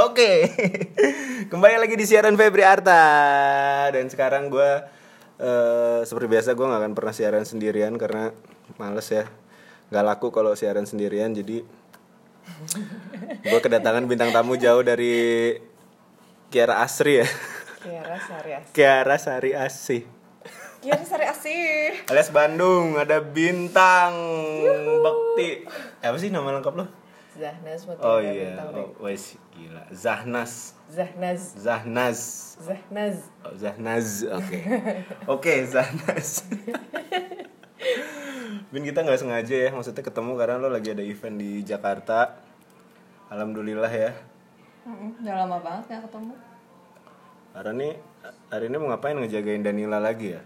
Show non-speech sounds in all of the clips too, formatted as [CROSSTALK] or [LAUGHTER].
Oke, [LAUGHS] kembali lagi di siaran Febri Arta dan sekarang gue eh, seperti biasa gue nggak akan pernah siaran sendirian karena males ya, nggak laku kalau siaran sendirian jadi gue kedatangan bintang tamu jauh dari Kiara Asri ya, Kiara Sari Asih. Kiara Sari Asih. Kiara Sari Asih. Alias Bandung ada bintang Bekti. Eh, apa sih nama lengkap lo? Zahnas Mutia Oh iya, oh, wes gila. Zahnas, Zahnaz. Zahnaz. Zahnaz. Oh, Zahnaz, oke. Oke, Zahnaz. Bin kita nggak sengaja ya, maksudnya ketemu karena lo lagi ada event di Jakarta. Alhamdulillah ya. Udah lama banget gak ketemu. Hari ini hari ini mau ngapain ngejagain Danila lagi ya?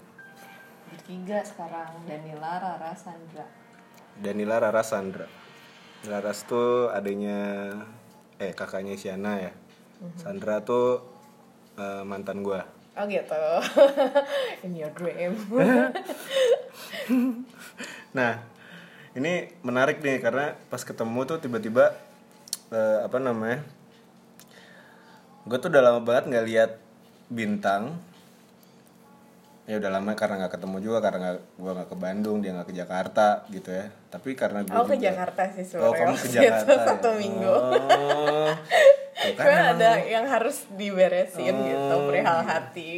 Bertiga sekarang. Danila, Rara, Sandra. Danila Rara Sandra. Laras tuh adanya eh kakaknya Siana ya. Sandra tuh eh, mantan gua. Oh gitu. [LAUGHS] In your dream. [LAUGHS] Nah, ini menarik nih karena pas ketemu tuh tiba-tiba eh, apa namanya? Gue tuh udah lama banget nggak lihat bintang. Ya udah lama karena nggak ketemu juga karena gua nggak ke Bandung dia nggak ke Jakarta gitu ya. Tapi karena gue Aku ke Jakarta sih Oh sebenarnya. kamu ke waktu [LAUGHS] Jakarta itu ya? Satu minggu. Oh, [LAUGHS] kan Cuma ada yang harus diberesin gitu Oh. perihal hati.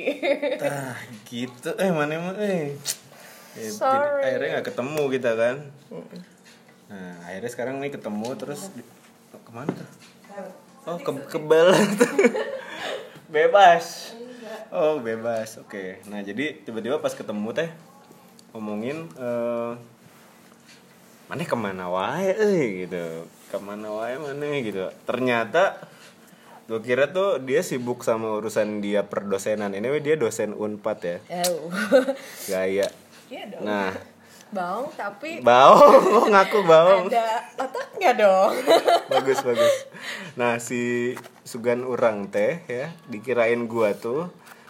Tah gitu eh mana emang eh. Ya, jadi Sorry. akhirnya nggak ketemu kita kan. Nah akhirnya sekarang nih ketemu terus di- oh, ke mana tuh? Oh ke kebal [LAUGHS] bebas. Oh bebas. Oke. Nah jadi tiba-tiba pas ketemu teh ngomongin eh mana ke mana wae eh gitu. Ke mana wae mana? gitu. Ternyata gue kira tuh dia sibuk sama urusan dia perdosenan. Ini dia dosen unpad ya. Oh. gaya. Iya dong. nah. Baung tapi baong. Ngaku baong. Ada otaknya dong. bagus bagus. Nah si Sugan Urang teh ya dikirain gua tuh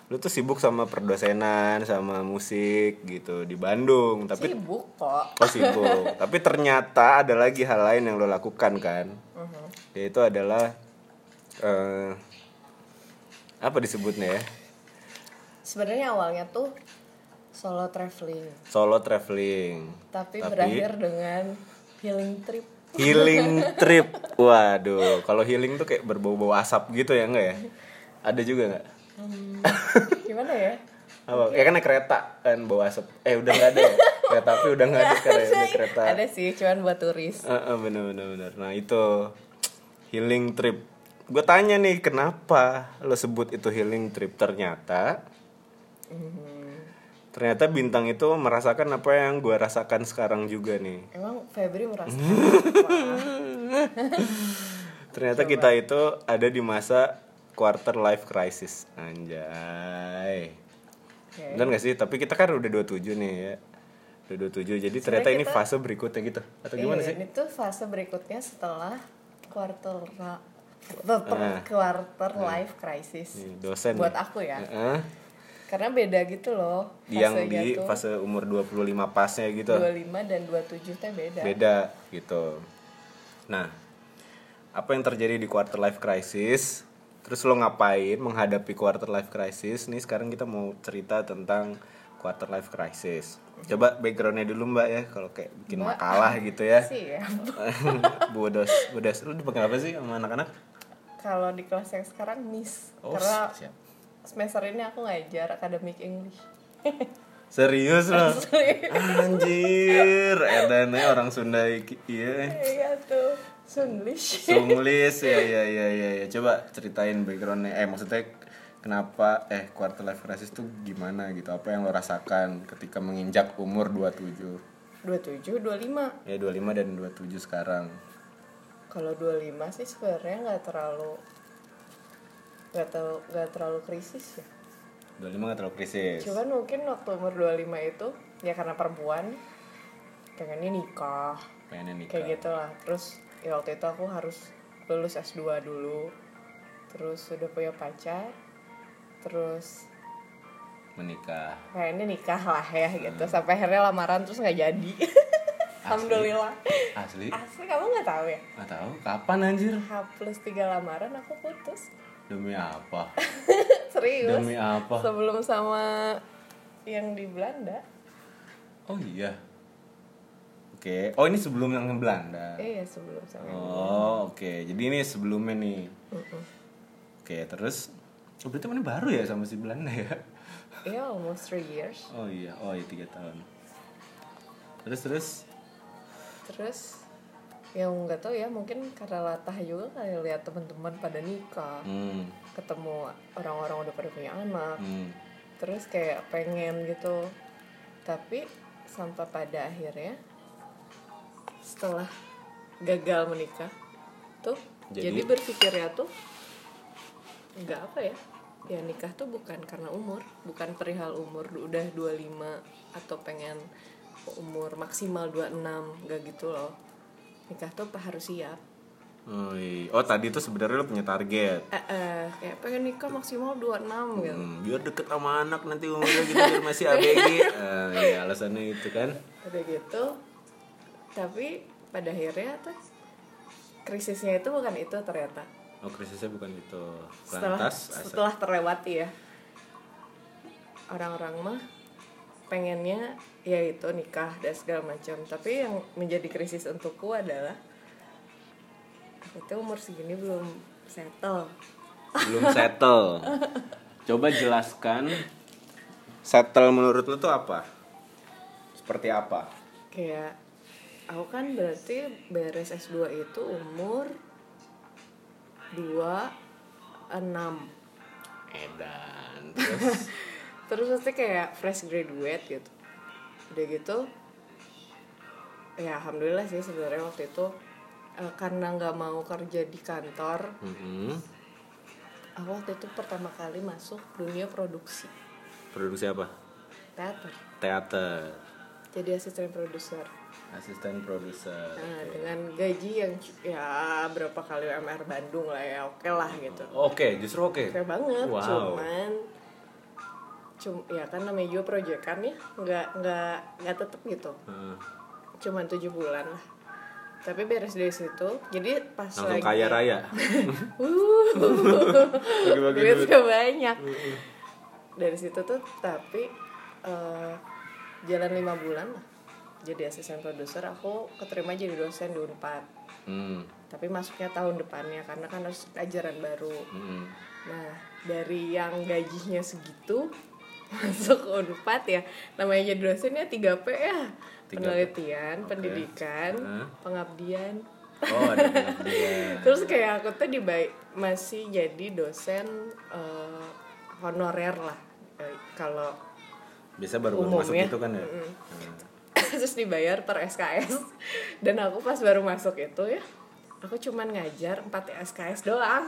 lu tuh sibuk sama perdosenan sama musik gitu di Bandung tapi Sibuk kok. Oh sibuk. [LAUGHS] Tapi ternyata ada lagi hal lain yang lo lakukan kan? Mhm. Yaitu adalah eh apa disebutnya ya? Sebenarnya awalnya tuh solo traveling, Solo traveling. tapi, Tapi- berakhir dengan healing trip. Healing trip. Waduh, kalau healing tuh kayak berbau-bau asap gitu ya enggak ya? Ada juga nggak? Hmm, gimana ya? Apa? Ya kan naik kereta kan bau asap. Eh udah nggak ada ya? Kereta api udah nggak ada sekarang ya, udah kereta. Ada sih, cuman buat turis. Eh, eh, bener bener bener. Nah itu healing trip. Gue tanya nih kenapa lo sebut itu healing trip? Ternyata ternyata bintang itu merasakan apa yang gue rasakan sekarang juga nih. Emang Febri merasa [LAUGHS] Ternyata kita itu ada di masa quarter life crisis. Anjay. Oke. Bener gak sih? Tapi kita kan udah 27 nih ya. Udah 27. Jadi ternyata ini kita- fase berikutnya gitu. Atau gimana Iya, sih? Ini tuh fase berikutnya setelah quarter Ah. quarter life crisis. Nih, dosen. Buat nih. aku ya. Heeh. Karena beda gitu loh. yang fasenya di tuh fase umur 25 pasnya gitu 25 dan 27 teh beda. beda gitu nah apa yang terjadi di quarter life crisis terus lo ngapain menghadapi quarter life crisis nih sekarang kita mau cerita tentang quarter life crisis coba backgroundnya dulu mbak ya kalau kayak bikin Mbak. makalah gitu ya [LAUGHS] Siap. [LAUGHS] bodos bodos lu dipanggil apa sih sama anak-anak Kalau di kelas yang sekarang Miss. Oh, Karena siap. Semester ini aku ngajar akademik English. [LAUGHS] serius lo? [LAUGHS] Anjir. Edannya orang Sunda iki- iya. Iya tuh. Sunglish. Sunglis ya ya [LAUGHS] ya ya ya coba ceritain backgroundnya. Eh maksudnya kenapa eh quarter life crisis tuh gimana gitu? Apa yang lo rasakan ketika menginjak umur 27 27, 25. ya 25 dan 27 sekarang. Kalau 25 sih sebenarnya nggak terlalu nggak terlalu nggak terlalu krisis ya. 25 gak terlalu krisis Cuman mungkin waktu umur 25 itu ya karena perempuan pengennya nikah pengennya nikah kayak gitu lah. Terus ya waktu itu aku harus lulus S2 dulu. Terus sudah punya pacar. Terus menikah kayaknya nikah lah ya gitu. Sampai akhirnya lamaran terus nggak jadi. alhamdulillah Asli? asli kamu nggak tahu ya Gak tahu kapan anjir? H plus tiga lamaran aku putus Demi apa? [LAUGHS] serius Demi apa? sebelum sama yang di Belanda Oh iya. Oke. Oh ini sebelum yang di Belanda. iya sebelum sama Oh oke. Jadi ini sebelumnya nih. Mm-mm. Oke terus. Oh, berarti mana baru ya sama si Belanda ya? [LAUGHS] iya almost three years Oh iya. Oh iya tiga tahun. Terus terus. terus yang nggak tahu ya mungkin karena latah juga kayak lihat teman-teman pada nikah Hmm. ketemu orang-orang udah pada punya anak Hmm. terus kayak pengen gitu tapi sampai pada akhirnya setelah gagal menikah tuh Jadi? jadi, berpikirnya tuh nggak apa ya ya nikah tuh bukan karena umur bukan perihal umur udah 25 atau pengen umur maksimal 26 nggak gitu loh nikah tuh harus siap Oh, tadi tuh sebenarnya lo punya target. eh, eh, kayak pengen nikah maksimal 26 gitu Hmm, biar deket sama anak nanti umurnya gitu biar masih ABG. Eh, [LAUGHS] iya alasannya itu kan. udah gitu tapi pada akhirnya tuh krisisnya itu bukan itu ternyata Oh krisisnya bukan itu. setelah Lantas asa- setelah terlewati ya orang-orang mah pengennya ya itu nikah dan segala macam tapi yang menjadi krisis untukku adalah aku tuh umur segini belum settle belum settle. Coba jelaskan settle menurut lo tuh apa? Seperti apa? kayak aku kan berarti beres S2 itu umur 26 Edan. Terus [LAUGHS] terus pasti kayak fresh graduate gitu udah gitu ya alhamdulillah sih sebenarnya waktu itu eh, karena nggak mau kerja di kantor Mhm. aku waktu itu pertama kali masuk dunia produksi produksi apa? teater Teater. jadi asisten produser Asisten produser. nah, dengan gaji yang ya berapa kali UMR Bandung lah ya oke lah gitu Oke, justru oke. oke banget Wow. cuman cum ya kan namanya juga proyekan ya nggak nggak nggak tetep gitu Heeh. cuman tujuh bulan lah tapi beres dari situ jadi pas langsung lagi kaya raya. [LAUGHS] Uh, Bagi-bagi duit duit. gak banyak dari situ tuh tapi eh, jalan lima bulan lah jadi asisten produser aku keterima jadi dosen di Unpad Hmm. tapi masuknya tahun depannya karena kan harus ajaran baru hmm. nah dari yang gajinya segitu masuk Unpad ya namanya jadi dosennya 3P ya 3P. penelitian Oke. pendidikan Heeh. pengabdian Oh, ada pengabdian. [LAUGHS] terus kayak aku tuh di masih jadi dosen eh, honorer lah Eh, kalau Biasa baru baru masuk Umumnya. itu kan ya. Mm-mm. Hmm. [LAUGHS] terus dibayar per SKS dan aku pas baru masuk itu ya aku cuman ngajar 4 SKS doang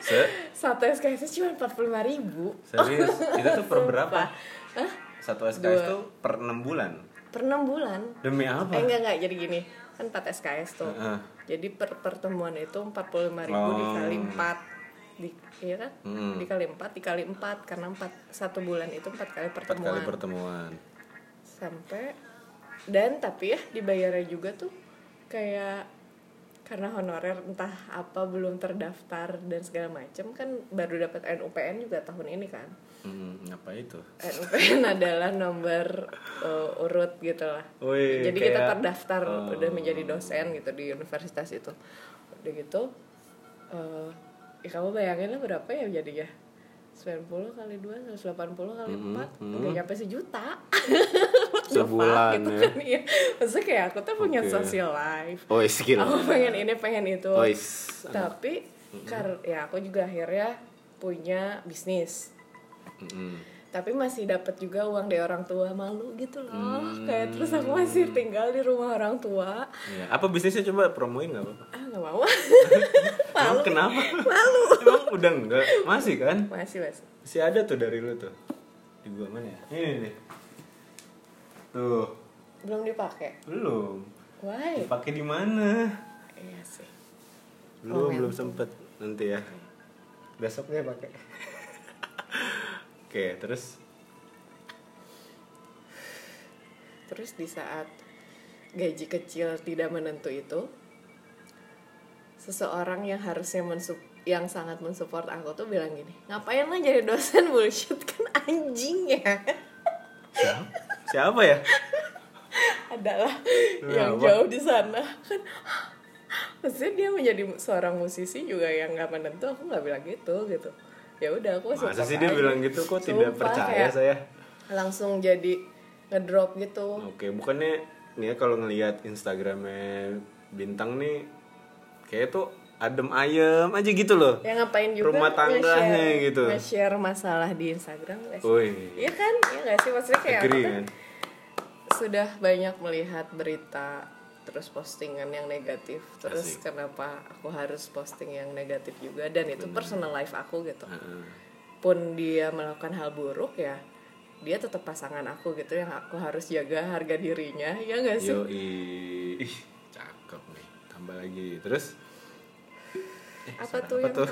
Se satu SKS cuma 45 ribu serius [LAUGHS] itu tuh per berapa? Hah? Satu SKS Dua. tuh per enam bulan. per 6 bulan Demi apa? eh enggak enggak jadi gini kan 4 SKS tuh Heeh. jadi per pertemuan itu 45 ribu Oh. dikali 4 di, iya kan Hmm. dikali 4 dikali 4 karena 4 satu bulan itu 4 kali Empat pertemuan kali pertemuan. sampai dan tapi ya dibayarnya juga tuh kayak karena honorer entah apa belum terdaftar dan segala macam kan baru dapat NUPN juga tahun ini kan Hmm, apa itu? NUPN [LAUGHS] adalah nomor uh, urut gitu lah Wih, jadi kita kayak- terdaftar Oh. udah menjadi dosen gitu di universitas itu udah gitu eh ya kamu bayangin lah berapa ya jadinya 90 kali 2 180 kali Mhm, 4 mhm. udah nyampe sejuta [LAUGHS] Sebulan gitu ya. kan iya maksudnya kayak aku tuh punya Oke. social life Oh, skill. aku pengen ini pengen itu Ois. tapi kar ya aku juga akhirnya punya bisnis Mm-mm. tapi masih dapat juga uang dari orang tua malu gitu loh Hmm. kayak terus aku masih tinggal di rumah orang tua Iya. Apa bisnisnya coba promoin nggak apa-apa? ah nggak mau [LAUGHS] Emang kenapa? malu Emang udah enggak? Masih kan? masih masih Masih ada tuh dari lu tuh. Di gua mana ya? Ini nih. Tuh, belum dipakai belum. why Dipakai di mana? iya sih Belum, Momentum. belum sempet nanti ya. Besok deh pakai. [LAUGHS] Oke, terus terus di saat gaji kecil tidak menentu itu seseorang yang harusnya mensup yang sangat mensupport aku tuh bilang gini ngapain lah jadi dosen bullshit kan anjing ya siapa, ya? Adalah Nah, yang apa? jauh di sana. Kan maksudnya dia menjadi seorang musisi juga yang nggak menentu aku nggak bilang gitu gitu. Ya udah aku masa sih dia aja. bilang gitu? Kok tidak Sumpah, percaya kayak saya? langsung jadi ngedrop gitu. Oke bukannya nih ya kalau ngelihat instagramnya bintang nih kayak tuh adem ayem aja gitu loh ya ngapain juga Rumah tangganya gitu. nge-share masalah di Instagram Woi, Iya kan, iya gak sih maksudnya kayak agree tuh kan? sudah banyak melihat berita terus postingan yang negatif terus Asik. kenapa aku harus posting yang negatif juga dan itu personal life aku gitu Heeh. pun dia melakukan hal buruk ya dia tetap pasangan aku gitu yang aku harus jaga harga dirinya ya gak sih Yo, ih, cakep nih. Tambah lagi. Terus apa tuh apa yang tuh?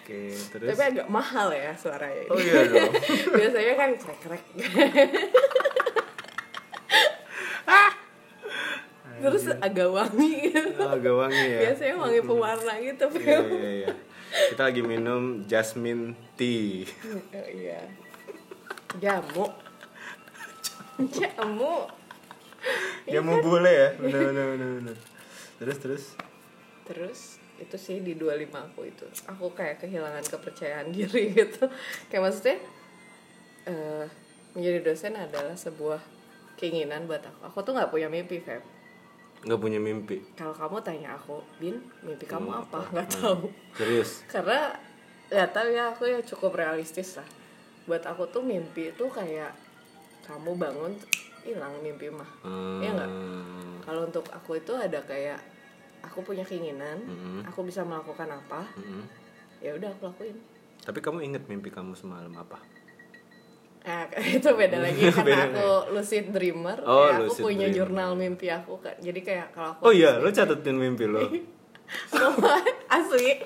oke, terus? tapi agak mahal ya suaranya ini. Oh iya dong. [LAUGHS] biasanya kan krek krek terus agak wangi. Gitu Oh, agak wangi ya. biasanya wangi pewarna gitu Iya, iya, iya. Kita lagi minum jasmine tea. Oh, iya. Jamu. [LAUGHS] Jamu. Ya mau boleh ya. Benar benar benar benar. Terus terus. terus itu sih di 25 aku itu aku kayak kehilangan kepercayaan [LAUGHS] diri gitu kayak maksudnya eh, menjadi dosen adalah sebuah keinginan buat aku aku tuh nggak punya mimpi Feb Nggak punya mimpi. kalau kamu tanya aku bin mimpi kamu Mau apa nggak Hmm. tahu Serius. [LAUGHS] karena nggak tahu ya aku ya cukup realistis lah buat aku tuh mimpi itu kayak kamu bangun hilang mimpi mah Hmm. Iya nggak? kalau untuk aku itu ada kayak aku punya keinginan Mm-mm. aku bisa melakukan apa Mm-mm. ya udah aku lakuin Tapi kamu inget mimpi kamu semalam apa? Nah, [LAUGHS] itu beda lagi [LAUGHS] Beda karena nih. aku lucid dreamer, Oh, kayak aku lucid punya dreamer. jurnal mimpi aku kan. Jadi kayak kalau aku Oh iya, lo catetin mimpi lo. [LAUGHS] asli.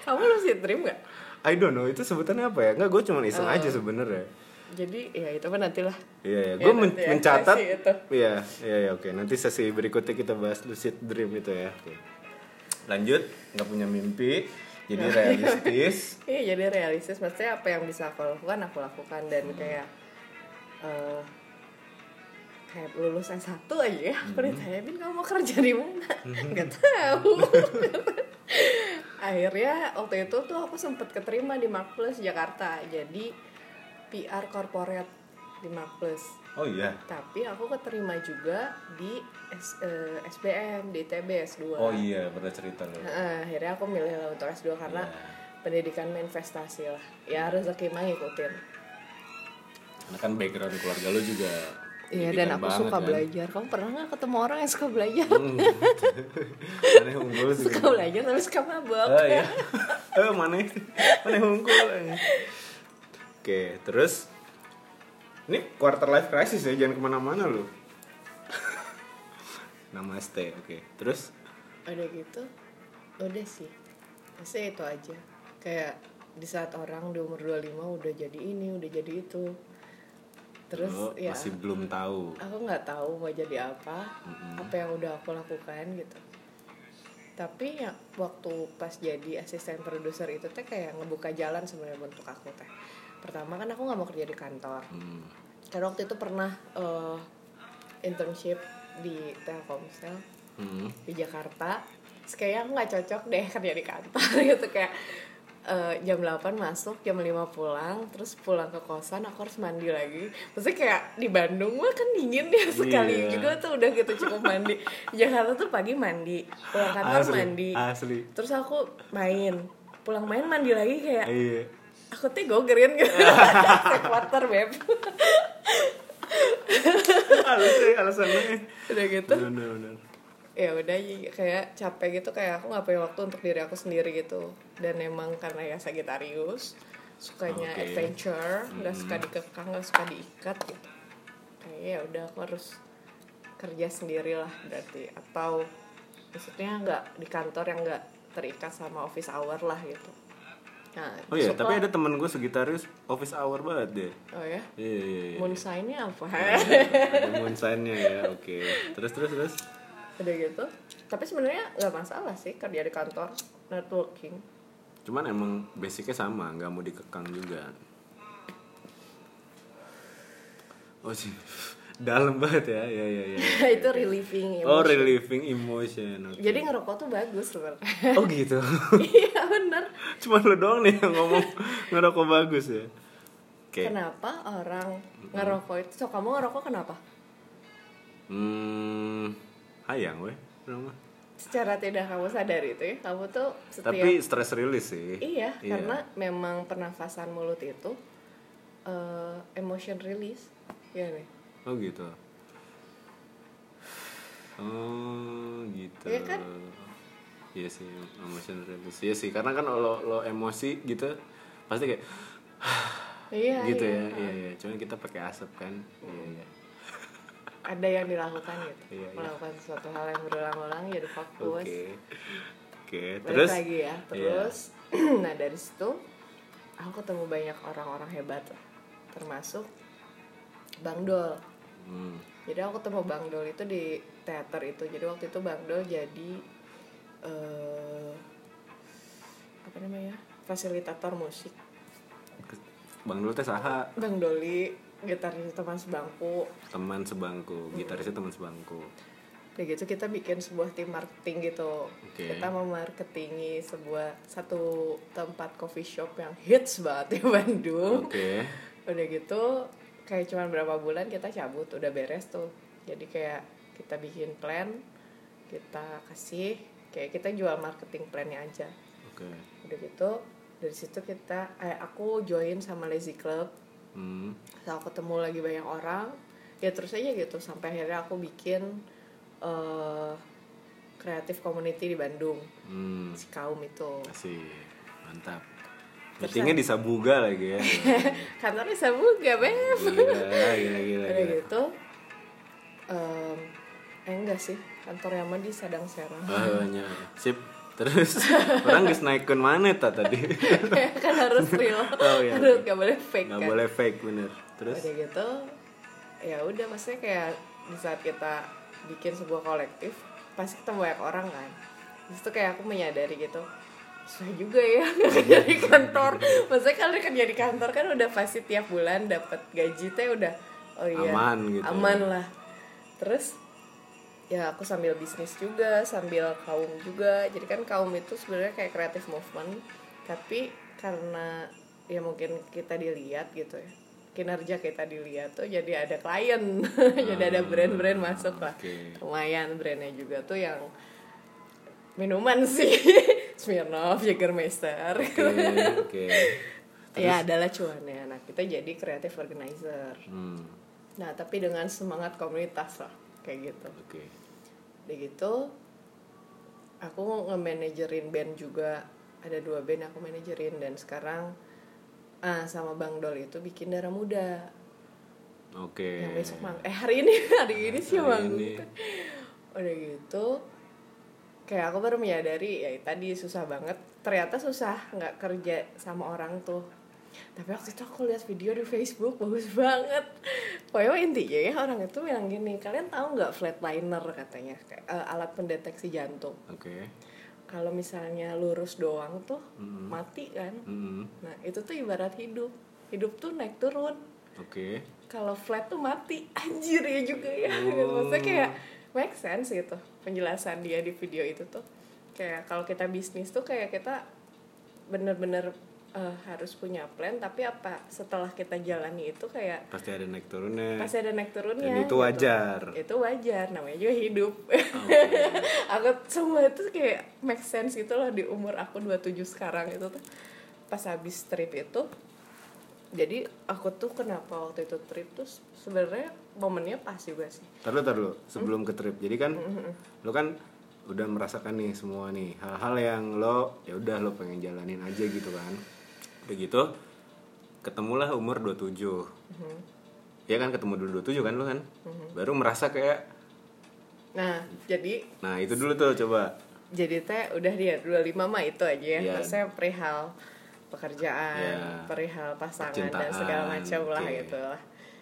Kamu lucid dream gak? I don't know itu sebutannya apa ya? Enggak, gue cuma iseng Oh. aja sebenarnya. Jadi ya itu kan nantilah. Iya, iya. Ya, Gue nanti ya, mencatat. sesi itu. Iya, iya, iya, oke. Nanti sesi berikutnya kita bahas lucid dream itu ya. Oke. Lanjut, nggak punya mimpi, jadi [LAUGHS] realistis. Iya jadi realistis. Maksudnya apa yang bisa aku lakukan aku lakukan dan kayak eh kayak lulus S1 aja ya aku ditanya Bin kamu mau kerja di mana nggak tahu [LAUGHS] akhirnya waktu itu tuh aku sempet keterima di Mark Plus Jakarta jadi PR corporate di Mark Plus Oh iya. tapi aku keterima juga di S- eh, SBM di TB S2 Oh iya, pernah cerita lo. Nah, akhirnya aku milih lah untuk S2 karena Iya. pendidikan investasi lah ya rezeki mah ngikutin Karena kan background keluarga lo juga. Iya dan aku banget, suka kan. belajar. Kamu pernah nggak ketemu orang yang suka belajar? Hmm. [LAUGHS] Mana unggul sih. suka belajar tapi suka mabok. Oh iya. Eh mana? Mana unggul? Oke, terus ini quarter life crisis ya, jangan ke mana-mana lo. [LAUGHS] Namaste, oke. Terus Udah gitu, udah sih. Pasti itu aja. Kayak di saat orang di umur 25 udah jadi ini, udah jadi itu. Terus lo ya masih belum tahu. aku nggak tahu mau jadi apa, apa yang udah aku lakukan gitu. Tapi ya waktu pas jadi asisten produser itu teh kayak ngebuka jalan sebenarnya untuk aku teh. Pertama kan aku nggak mau kerja di kantor. Hmm. karena waktu itu pernah eh, internship di Telkomsel Hmm. di Jakarta kayaknya aku nggak cocok deh [LAUGHS] kerja di kantor [LAUGHS] gitu kayak eh, jam 8 masuk jam 5 pulang terus pulang ke kosan aku harus mandi lagi maksudnya kayak di Bandung mah kan dingin ya sekali Iya. juga tuh udah gitu cukup mandi di Jakarta tuh pagi mandi pulang kantor Asli, mandi asli. terus aku main pulang main mandi lagi kayak Iya. Aku tuh gogerin gitu. [LAUGHS] Water beb. Alasannya, alasannya. udah gitu. Bener, bener. ya udah y- kayak capek gitu kayak aku nggak punya waktu untuk diri aku sendiri gitu. Dan emang karena ya Sagittarius sukanya Oke. adventure nggak suka dikekang nggak suka diikat gitu. Kayak ya udah aku harus kerja sendiri lah berarti. Atau maksudnya nggak di kantor yang nggak terikat sama office hour lah gitu nah, Oh iya, suka- tapi ada temen gue segitaris office hour banget deh. oh ya Iya iya iya. moonsign-nya apa [LAUGHS] Ada moonsign-nya ya, oke. Terus terus terus. udah gitu tapi sebenarnya nggak masalah sih kerja di kantor networking Cuman emang basicnya sama, nggak mau dikekang juga. Oh sih, dalam banget ya, ya ya ya. [LAUGHS] itu relieving Oh emotion. relieving emotion. oke. jadi ngerokok tuh bagus sebenarnya Oh gitu. [LAUGHS] iya bener Cuman lo doang nih yang ngomong [LAUGHS] ngerokok bagus ya. Oke. kenapa orang ngerokok itu so kamu ngerokok kenapa Hmm, hayang weh. Kenapa? secara tidak kamu sadari itu ya kamu tuh setiap Tapi stress release sih. iya, karena memang pernafasan mulut itu eh, emotion release ya nih Oh gitu. Oh gitu. Iya kan? Iya sih, emotion release. Iya sih, karena kan lo lo emosi gitu pasti kayak [SIGHS] iya gitu iya. ya. Iya iya, cuman kita pakai asap kan. Iya iya. ada yang dilakukan gitu Iya, iya. melakukan sesuatu hal yang berulang-ulang jadi fokus Oke. Oke, Balik terus lagi ya Iya. terus [CLEARS THROAT] nah dari situ aku ketemu banyak orang-orang hebat termasuk Bang Dol Hmm. jadi aku ketemu Bang Dol itu di teater itu jadi waktu itu Bang Dol jadi eh apa namanya fasilitator musik Bang Dul teh saha Bang Doli gitaris teman sebangku teman sebangku, gitarisnya teman sebangku. Udah gitu kita bikin sebuah tim marketing gitu Oke. Kita memarketingi sebuah satu tempat coffee shop yang hits banget di Bandung Oke. Udah gitu kayak cuman berapa bulan kita cabut udah beres tuh Jadi kayak kita bikin plan Kita kasih kayak kita jual marketing plannya aja Oke. Udah gitu dari situ kita eh, aku join sama Lazy Club Hmm. Terus aku ketemu lagi banyak orang ya terus aja gitu sampai akhirnya aku bikin eh kreatif community di Bandung Hmm. si kaum itu Asik. Mantap. Meetingnya di Sabuga lagi ya. [LAUGHS] kantornya Sabuga beb Gila, gila, gila. [LAUGHS] udah gila. gitu em, eh enggak sih kantor yang di Sadang Serang Oh, [LAUGHS] nya. Sip. Terus orang geus naikkeun mana ta tadi? kan harus real Oh, iya, harus oke. gak boleh fake Nggak kan boleh fake bener. Terus udah gitu ya udah maksudnya kayak di saat kita bikin sebuah kolektif pasti ketemu banyak orang kan Terus itu kayak aku menyadari gitu susah juga ya [LAUGHS] kerja di kantor. maksudnya kalau kerja di kantor kan udah pasti tiap bulan dapat gaji teh udah oh iya Aman gitu. aman lah. Terus ya aku sambil bisnis juga sambil kaum juga. Jadi kan kaum itu sebenarnya kayak creative movement. Tapi karena ya mungkin kita dilihat gitu ya kinerja kita dilihat tuh jadi ada klien. [LAUGHS] Jadi ada brand-brand masuk lah. lumayan brandnya juga tuh yang minuman sih [LAUGHS] Smirnoff, Jägermeister Oke, oke. [LAUGHS] ya adalah cuannya nah kita jadi creative organizer Hmm. nah tapi dengan semangat komunitas lah kayak gitu Oke. Udah gitu aku nge-managerin band juga ada dua band aku manajerin dan sekarang ah sama Bang Dol itu bikin darah muda Oke. yang besok mang eh hari ini [LAUGHS] hari ini sih ini. udah gitu kayak aku baru menyadari ya tadi susah banget. Ternyata susah nggak kerja sama orang tuh. Tapi waktu itu aku lihat video di Facebook bagus banget. Pokoknya intinya ya orang itu bilang gini kalian tahu nggak flatliner? katanya. Eh, alat pendeteksi jantung. Oke. kalau misalnya lurus doang tuh Mm-mm. mati kan? Hmm. nah itu tuh ibarat hidup. Hidup tuh naik turun. Oke. kalau flat tuh mati. [LAUGHS] Anjir ya juga ya. Oh. maksudnya kayak make sense gitu penjelasan dia di video itu tuh kayak kalau kita bisnis tuh kayak kita bener-bener eh, harus punya plan tapi apa setelah kita jalani itu kayak Pasti ada naik turunnya. pasti ada naik turunnya Dan itu gitu. wajar. itu wajar namanya juga hidup Oke. [LAUGHS] aku semua itu kayak make sense gitu loh di umur aku 27 sekarang itu tuh pas habis trip itu jadi aku tuh kenapa waktu itu trip tuh sebenarnya momennya pas juga sih Taruh taruh sebelum ke trip. Jadi kan lo kan udah merasakan nih semua nih hal-hal yang lo ya udah lo pengen jalanin aja gitu kan. Begitu ketemulah umur 27. Ya kan ketemu dulu 27 kan lo kan. Baru merasa kayak nah jadi nah itu dulu tuh coba. jadi teh udah dia 25 mah itu aja ya maksudnya perihal pekerjaan Ya. perihal pasangan dan Percintaan, segala macam lah oke. gitu lah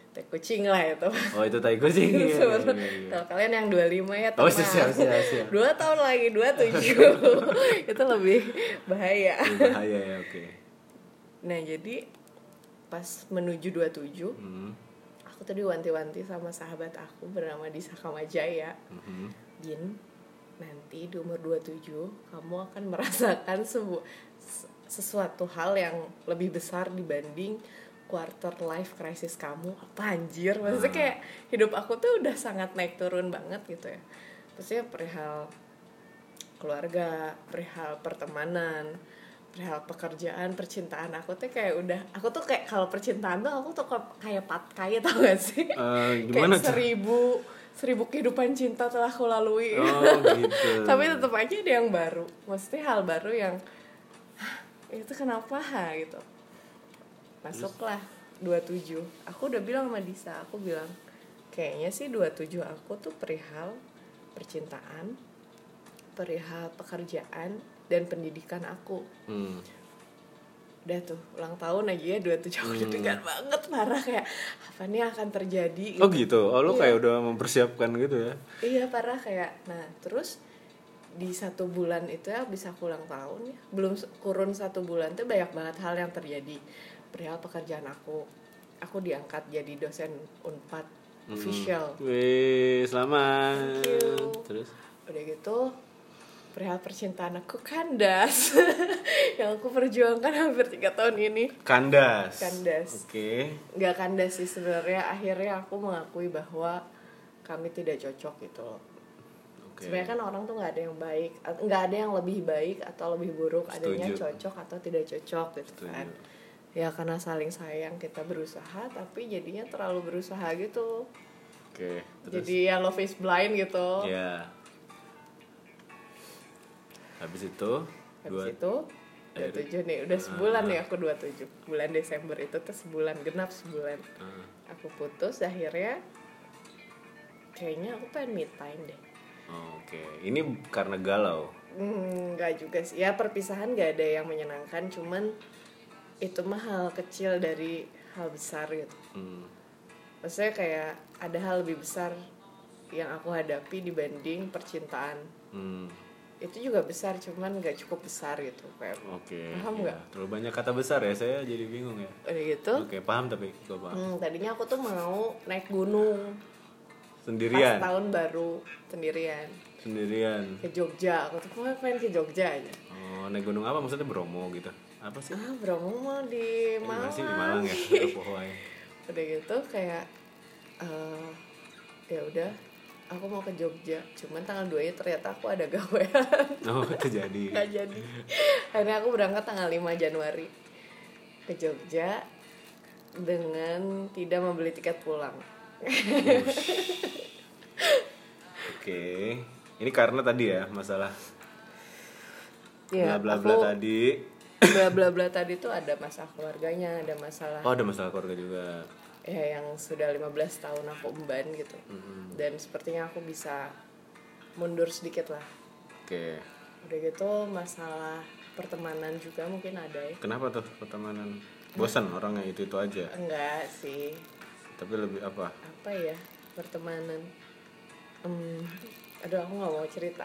tai kucing lah itu Oh itu tai kucing [LAUGHS] ya. Sebenarnya, iya, iya. kalau kalian yang 25 ya Oh tenang. siap siap siap. dua tahun lagi 27 [LAUGHS] itu lebih bahaya Bahaya ya oke. nah jadi pas menuju 27 Hmm. aku tuh diwanti-wanti sama sahabat aku bernama Disa Kamajaya Mhm. Din nanti di umur 27 kamu akan merasakan sebu s- sesuatu hal yang lebih besar dibanding quarter life crisis kamu. Apa anjir? Maksudnya kayak hidup aku tuh udah sangat naik turun banget gitu ya. Maksudnya perihal keluarga perihal pertemanan perihal pekerjaan percintaan aku tuh kayak udah aku tuh kayak kalau percintaan tuh aku tuh kayak pat kayak [LAUGHS] tau gak sih? Gimana kayak seribu seribu kehidupan cinta telah aku lalui. Oh gitu. [LAUGHS] tapi tetap aja ada yang baru. Maksudnya hal baru yang "Hah, itu kenapa ha gitu masuklah 27 aku udah bilang sama Disa aku bilang kayaknya sih 27 aku tuh perihal percintaan perihal pekerjaan dan pendidikan aku Hmm. udah tuh ulang tahun aja ya 27 aku deg-degan banget parah kayak apa nih akan terjadi Oh gitu. Oh lu Iya. kayak udah mempersiapkan gitu ya. Iya parah kayak nah terus di satu bulan itu ya bisa aku ulang tahun ya. Belum kurun satu bulan tuh banyak banget hal yang terjadi. Perihal pekerjaan aku. Aku diangkat jadi dosen unpad official. Wih, selamat. Terus? Udah gitu perihal percintaan aku kandas. [LAUGHS] Yang aku perjuangkan hampir tiga tahun ini. Kandas. Kandas. Oke. nggak kandas sih sebenarnya. Akhirnya aku mengakui bahwa kami tidak cocok gitu loh Oke. Sebenarnya kan orang tuh nggak ada yang baik, nggak ada yang lebih baik atau lebih buruk, adanya Setuju. cocok atau tidak cocok gitu Setuju. kan. Ya karena saling sayang kita berusaha, tapi jadinya terlalu berusaha gitu. Oke. Terus. Jadi ya love is blind gitu. Ya. Habis itu Habis dua itu dua tujuh nih, udah sebulan nih aku dua tujuh bulan Desember itu tuh sebulan genap sebulan. Ah, Aku putus akhirnya kayaknya aku pengen me time deh. Oh, Oke. Ini karena galau. Hmm, nggak juga sih. Ya perpisahan gak ada yang menyenangkan, cuman itu mah hal kecil dari hal besar gitu. Hmm. Maksudnya kayak ada hal lebih besar yang aku hadapi dibanding percintaan. Hmm. Itu juga besar, cuman nggak cukup besar gitu. Kayak Oke. Paham ya. nggak? Terlalu banyak kata besar ya. Saya jadi bingung ya. udah gitu. Oke, paham tapi gua paham. Hmm, tadinya aku tuh mau naik gunung Sendirian. pas tahun baru sendirian Sendirian. ke Jogja. Aku tuh pengen pengen ke Jogja aja. Oh, naik gunung apa? Maksudnya Bromo gitu. Apa sih? Ah, Bromo mah di Malang. sih di Malang ya? [LAUGHS] Udah gitu kayak eh ya udah aku mau ke Jogja cuman tanggal 2 nya ternyata aku ada gawean [LAUGHS] Oh, itu jadi. [LAUGHS] nggak jadi akhirnya aku berangkat tanggal 5 Januari ke Jogja dengan tidak membeli tiket pulang Oke. Ini karena tadi ya masalah ya bla bla bla tadi. bla bla bla tadi tuh ada masalah keluarganya ada masalah Oh, ada masalah keluarga juga. ya yang sudah 15 tahun aku emban gitu dan sepertinya aku bisa mundur sedikit lah Oke. udah gitu masalah pertemanan juga mungkin ada ya Kenapa tuh pertemanan? Bosan orangnya itu itu aja. enggak sih Tapi lebih apa? apa ya pertemanan hmm, aduh aku nggak mau cerita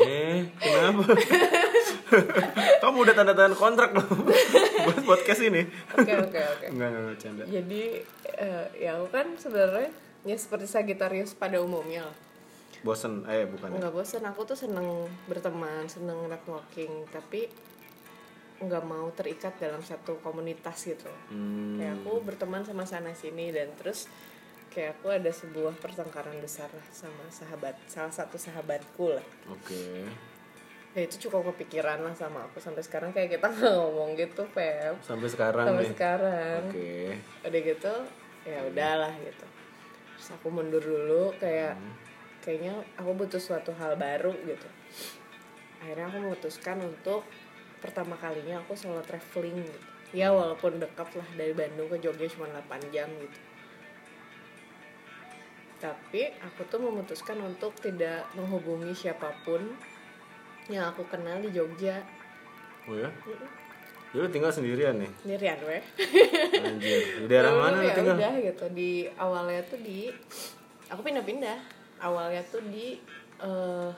Eh, kenapa? [LAUGHS] Kamu udah tanda tangan kontrak loh [LAUGHS] buat podcast ini. oke oke oke Enggak, enggak, enggak, canda. jadi eh, ya aku kan sebenarnya ya seperti Sagitarius pada umumnya lah Bosan, eh bukan. ya? nggak bosan aku tuh seneng berteman seneng networking tapi nggak mau terikat dalam satu komunitas gitu. Hmm, kayak aku berteman sama sana sini dan terus kayak aku ada sebuah pertengkaran besar lah sama sahabat salah satu sahabatku lah. Oke. ya itu cukup kepikiran lah sama aku sampai sekarang kayak kita [LAUGHS] ngomong gitu Feb. Sampai sekarang sampai nih. sekarang. Oke. udah gitu ya udahlah gitu. Terus aku mundur dulu kayak kayaknya aku butuh suatu hal baru gitu. Akhirnya aku memutuskan untuk pertama kalinya aku solo traveling gitu. Ya walaupun dekat lah dari Bandung ke Jogja cuma 8 jam gitu. Tapi aku tuh memutuskan untuk tidak menghubungi siapa pun yang aku kenal di Jogja. Oh ya? Jadi lu tinggal sendirian nih. sendirian weh Anjir. Di daerah Dulu mana ya tinggal? udah gitu. Di awalnya tuh di aku pindah-pindah. Awalnya tuh di eh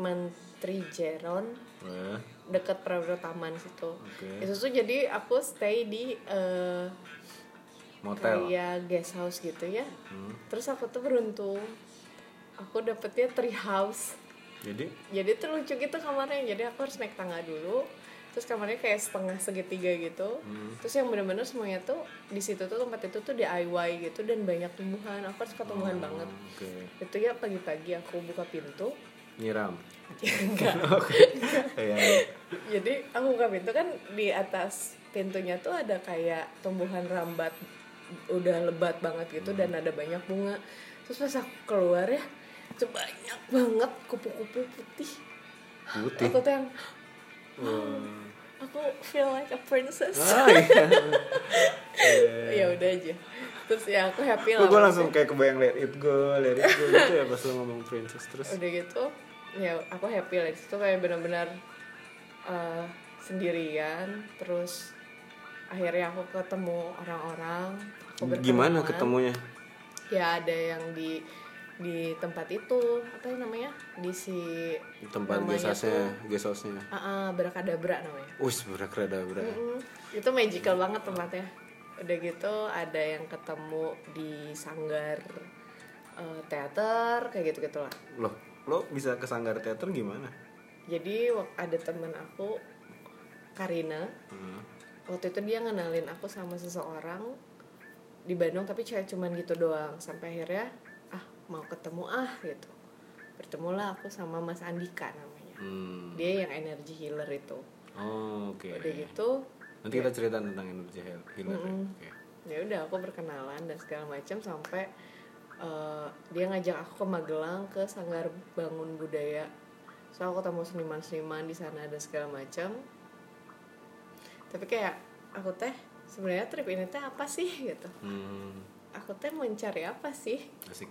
Menteri Jeron. Eh, deket Prawiro Taman situ Oke. itu tuh jadi aku stay di eh motel. kayak guest house gitu ya Hmm. terus aku tuh beruntung aku dapetnya tree house Jadi jadi tuh lucu gitu kamarnya jadi aku harus naik tangga dulu terus kamarnya kayak setengah segitiga gitu Hmm. terus yang bener-bener semuanya tuh di situ tuh tempat itu tuh DIY gitu dan banyak tumbuhan aku suka tumbuhan banget oke. itu ya pagi-pagi aku buka pintu Nyiram. [LAUGHS] enggak Iya. jadi aku buka pintu kan di atas pintunya tuh ada kayak tumbuhan rambat udah lebat banget gitu dan ada banyak bunga terus pas aku keluar ya banyak banget kupu-kupu putih Putih. aku tuh yang Hmm. aku feel like a princess Ah, iya. [LAUGHS] ya udah aja terus ya aku happy Gue lah langsung kayak kebayang let it go, let it go gitu ya pas lu ngomong princess terus. udah gitu ya aku happy lah. Di situ kayak benar-benar eh, sendirian. Terus akhirnya aku ketemu orang-orang. Aku Gimana ketemunya? ya ada yang di di tempat itu. Apa yang namanya? Di si Tempat namanya gesosnya, gesosnya. ah ah, berakadabra namanya. Wis berakadabra. Mm, itu magical banget tempatnya. Udah gitu ada yang ketemu di sanggar eh, teater kayak gitu gitulah Loh, lo bisa ke sanggar teater gimana? jadi ada teman aku Karina Hmm. waktu itu dia ngenalin aku sama seseorang di Bandung tapi cewek cuman gitu doang sampai akhirnya ah mau ketemu ah gitu bertemulah aku sama Mas Andika namanya Hmm. dia yang energy healer itu Oh, oke. udah gitu Nanti kita cerita tentang energi heal- healer. ya. Mm-mm. Oke. ya udah aku berkenalan dan segala macam sampai eh, dia ngajak aku ke Magelang ke Sanggar Bangun Budaya. So aku ketemu seniman-seniman di sana dan segala macam. Tapi kayak aku teh sebenarnya trip ini teh apa sih [LAUGHS] gitu. Hmm. aku teh mencari apa sih? Asik.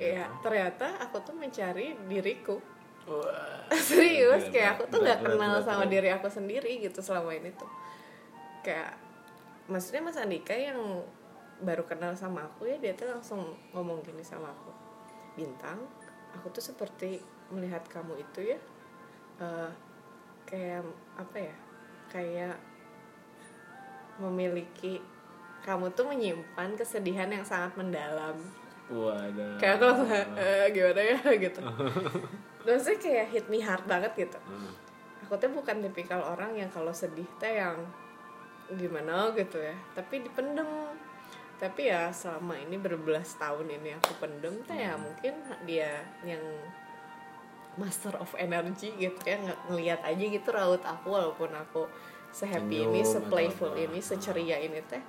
ya ternyata. aku tuh mencari diriku. Wah. [LAUGHS] serius kayak aku tuh nggak kenal sama diri aku sendiri gitu selama ini tuh. Kayak maksudnya Mas Andika yang baru kenal sama aku ya dia tuh langsung ngomong gini sama aku. Bintang aku tuh seperti melihat kamu itu ya eh, kayak apa ya kayak memiliki kamu tuh menyimpan kesedihan yang sangat mendalam. Waduh. kayak aku langsung "Eh, gimana ya? [LAUGHS] gitu. Maksudnya kayak hit me hard banget gitu. Hmm. aku tuh bukan tipikal orang yang kalau sedih teh yang gimana gitu ya tapi dipendem tapi ya selama ini berbelas tahun ini aku pendem teh ya mungkin dia yang master of energy gitu ya nge- ngelihat aja gitu raut aku walaupun aku sehappy ini Senyum seplayful atau apa. ini seceria ini teh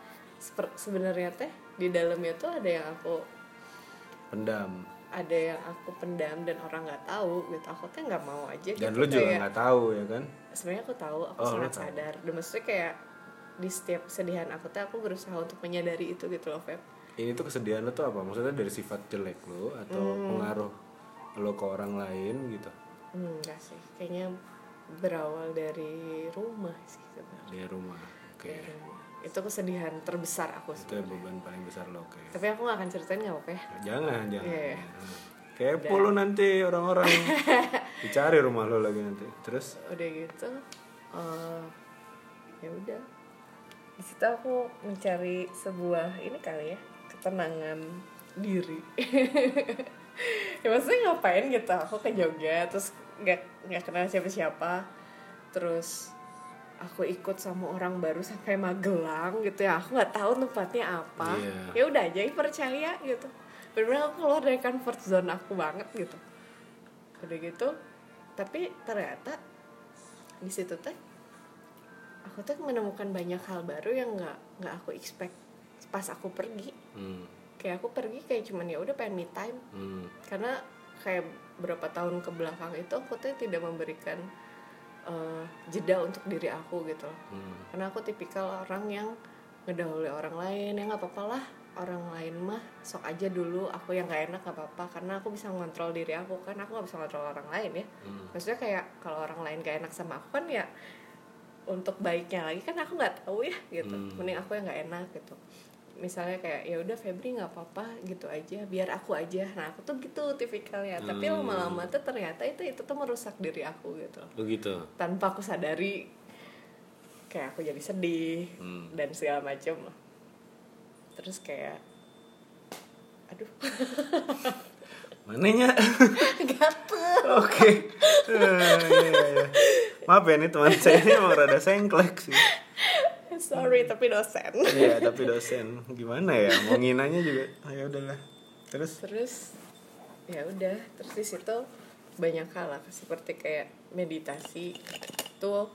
sebenarnya teh di dalamnya tuh ada yang aku Pendam. ada yang aku pendam dan orang nggak tahu gitu aku tuh nggak mau aja Dan gitu lu juga nggak tahu ya kan? sebenarnya aku tahu aku Oh, sangat tahu. sadar dan maksudnya kayak di setiap kesedihan aku tuh aku berusaha untuk menyadari itu gitu loh Feb Ini tuh kesedihan lo tuh apa? Maksudnya dari sifat jelek lo atau Hmm. pengaruh lo ke orang lain gitu? hmm, enggak sih kayaknya berawal dari rumah sih sebenarnya Di rumah. Oke. Dari rumah. itu kesedihan terbesar aku Itu sebenarnya beban paling besar lo, oke. tapi aku gak akan ceritain nggak apa ya Jangan, jangan. Iya, iya. Kepo lo nanti orang-orang [LAUGHS] dicari rumah lo lagi nanti. Terus udah gitu eh, ya udah di situ aku mencari sebuah ini kali ya ketenangan diri. [LAUGHS] Ya maksudnya ngapain gitu? Aku ke Jogja terus nggak nggak kenal siapa-siapa. Terus aku ikut sama orang baru sampai Magelang gitu ya. Aku nggak tahu tempatnya apa. Iya. ya udah aja percaya gitu. Benar-benar aku keluar dari comfort zone aku banget gitu. Udah gitu tapi ternyata di situ teh aku tuh menemukan banyak hal baru yang nggak nggak aku expect pas aku pergi. Hmm, kayak aku pergi kayak cuman ya udah pengen me time. Hmm, karena kayak berapa tahun ke belakang itu aku tuh tidak memberikan eh, jeda untuk diri aku gitu loh. Hmm. karena aku tipikal orang yang ngedahului orang lain ya nggak apa-apa lah orang lain mah sok aja dulu aku yang gak enak gak apa-apa. Karena aku bisa ngontrol diri aku kan aku gak bisa ngontrol orang lain ya. Hmm. maksudnya kayak kalau orang lain gak enak sama aku kan ya untuk baiknya lagi. Kan aku nggak tahu ya gitu. Hmm. mending aku yang nggak enak gitu. Misalnya kayak ya udah Febri nggak apa-apa gitu aja. Biar aku aja. Nah aku tuh gitu tipikalnya. Tapi Hmm. lama-lama tuh ternyata itu itu tuh merusak diri aku gitu. Begitu tanpa aku sadari kayak aku jadi sedih Hmm. dan segala macam terus kayak aduh. [LAUGHS] Mananya [LAUGHS] gatel. Oke. [LAUGHS] Eh, iya, iya. Maaf ya nih teman saya ini emang rada sengklek sih. Sorry tapi dosen. Iya tapi dosen. Gimana ya mau nginanya juga. Ah, ya udahlah. Terus? Terus ya udah. Terus di situ banyak hal lah seperti kayak meditasi. Itu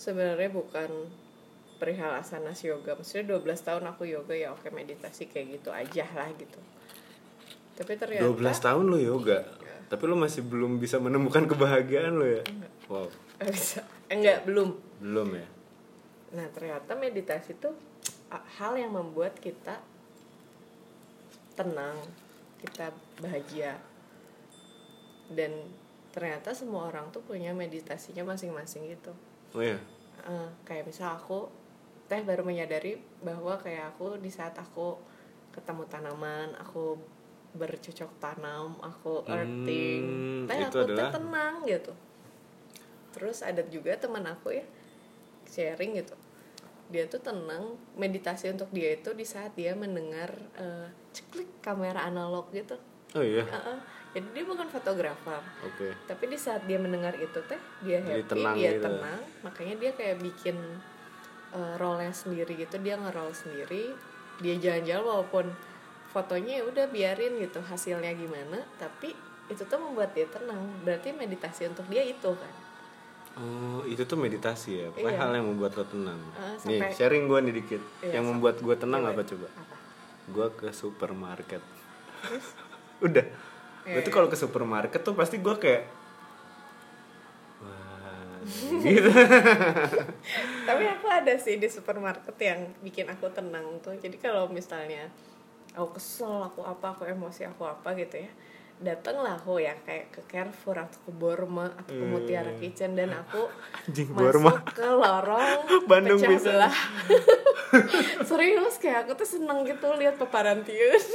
sebenarnya bukan perihal asanas yoga. Maksudnya 12 tahun aku yoga ya oke meditasi kayak gitu aja lah gitu. Tapi ternyata 12 tahun lo yoga? Tapi lo masih belum bisa menemukan kebahagiaan lo ya? Wow Eh, bisa. Enggak belum. Belum ya? Nah ternyata meditasi itu hal yang membuat kita tenang kita bahagia. Dan ternyata semua orang tuh punya meditasinya masing-masing gitu. Oh ya Eh, kayak misal aku teh baru menyadari bahwa kayak aku di saat aku ketemu tanaman aku bercocok tanam aku earthing Hmm, teh itu aku adalah- tenang gitu terus ada juga teman aku ya sharing gitu. Dia tuh tenang meditasi untuk dia itu di saat dia mendengar eh, ceklik kamera analog gitu. Oh iya? Heeh. jadi dia bukan fotografer. Oke. Tapi di saat dia mendengar itu teh dia Jadi happy tenang dia gitu. tenang. Makanya dia kayak bikin uh, role-nya sendiri gitu. Dia nge-roll sendiri. Dia jalan-jalan walaupun fotonya ya udah biarin gitu hasilnya gimana. Tapi itu tuh membuat dia tenang. Berarti meditasi untuk dia itu kan Oh, itu tuh meditasi ya. Pokoknya Iya. hal yang membuat lo tenang. Nih, sampai- sharing gue nih dikit. Iya, yang membuat gue tenang Gimana? apa coba? apa Gue ke supermarket. [LAUGHS] Udah. Iya, Gue tuh iya. kalau ke supermarket tuh pasti gue kayak Wah, [LAUGHS] gitu. [LAUGHS] tapi aku ada sih di supermarket yang bikin aku tenang tuh jadi kalau misalnya aku kesel aku apa aku emosi aku apa gitu ya datanglah aku ya kayak ke Carrefour atau ke Borma atau ke Mutiara Kitchen dan aku [LAUGHS] Anjing, masuk Borma. ke lorong [LAUGHS] Bandung pecah bisa. belah [LAUGHS] serius kayak aku tuh seneng gitu lihat paparan tius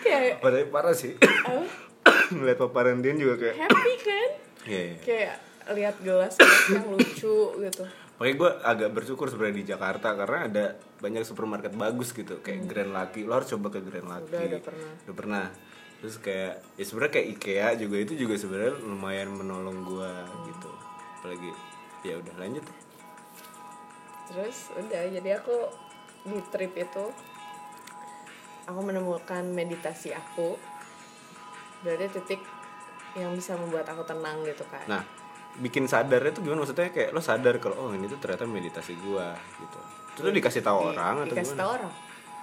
kayak Padahal parah sih. [COUGHS] Ngeliat paparan dia juga kayak happy kan Iya, iya. kayak lihat gelas-gelas yang lucu gitu Makanya gue agak bersyukur sebenarnya di Jakarta karena ada banyak supermarket bagus gitu kayak Grand Lucky. Lo harus coba ke Grand Lucky. Hmm. Udah, udah pernah. Udah pernah. Terus kayak ya sebenarnya kayak IKEA juga itu juga sebenarnya lumayan menolong gue Hmm. gitu. Apalagi ya udah lanjut. terus udah jadi aku di trip itu aku menemukan meditasi aku berarti titik yang bisa membuat aku tenang gitu kan Nah, bikin sadarnya tuh gimana? Maksudnya kayak lo sadar kalau oh ini tuh ternyata meditasi gue gitu. Itu tuh dikasih tahu Di- orang atau dikasih tahu orang.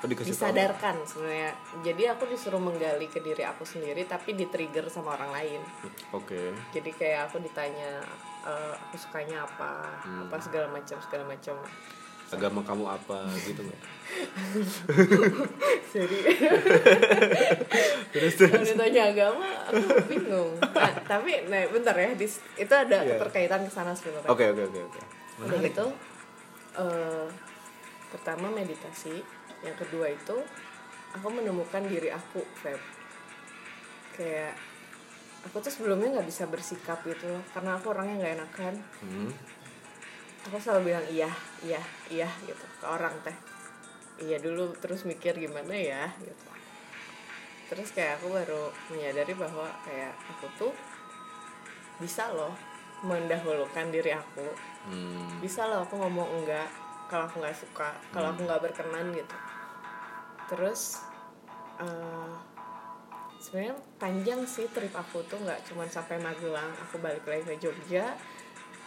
Oh, dikasih disadarkan sebenarnya. Jadi aku disuruh menggali ke diri aku sendiri tapi di trigger sama orang lain. Oke. jadi kayak aku ditanya eh, aku sukanya apa? Hmm. apa segala macam segala macam Agama kamu apa gitu nggak? jadi [LAUGHS] Terus kalau ditanya agama aku bingung nah, tapi nah bentar ya dis- itu ada Iya. keterkaitan ke sana sebenarnya Oke oke oke oke. udah gitu eh, pertama meditasi yang kedua itu aku menemukan diri aku Feb kayak aku tuh sebelumnya nggak bisa bersikap gitu loh karena aku orangnya nggak enakan Hmm. Aku selalu bilang iya iya iya gitu ke orang teh. Iya dulu terus mikir gimana ya? gitu. Terus kayak aku baru menyadari bahwa kayak aku tuh bisa loh mendahulukan diri aku. Hmm. bisa loh aku ngomong enggak kalau aku nggak suka kalau aku nggak berkenan gitu. Terus eh, sebenarnya panjang sih trip aku tuh nggak cuman sampai Magelang aku balik lagi ke Jogja.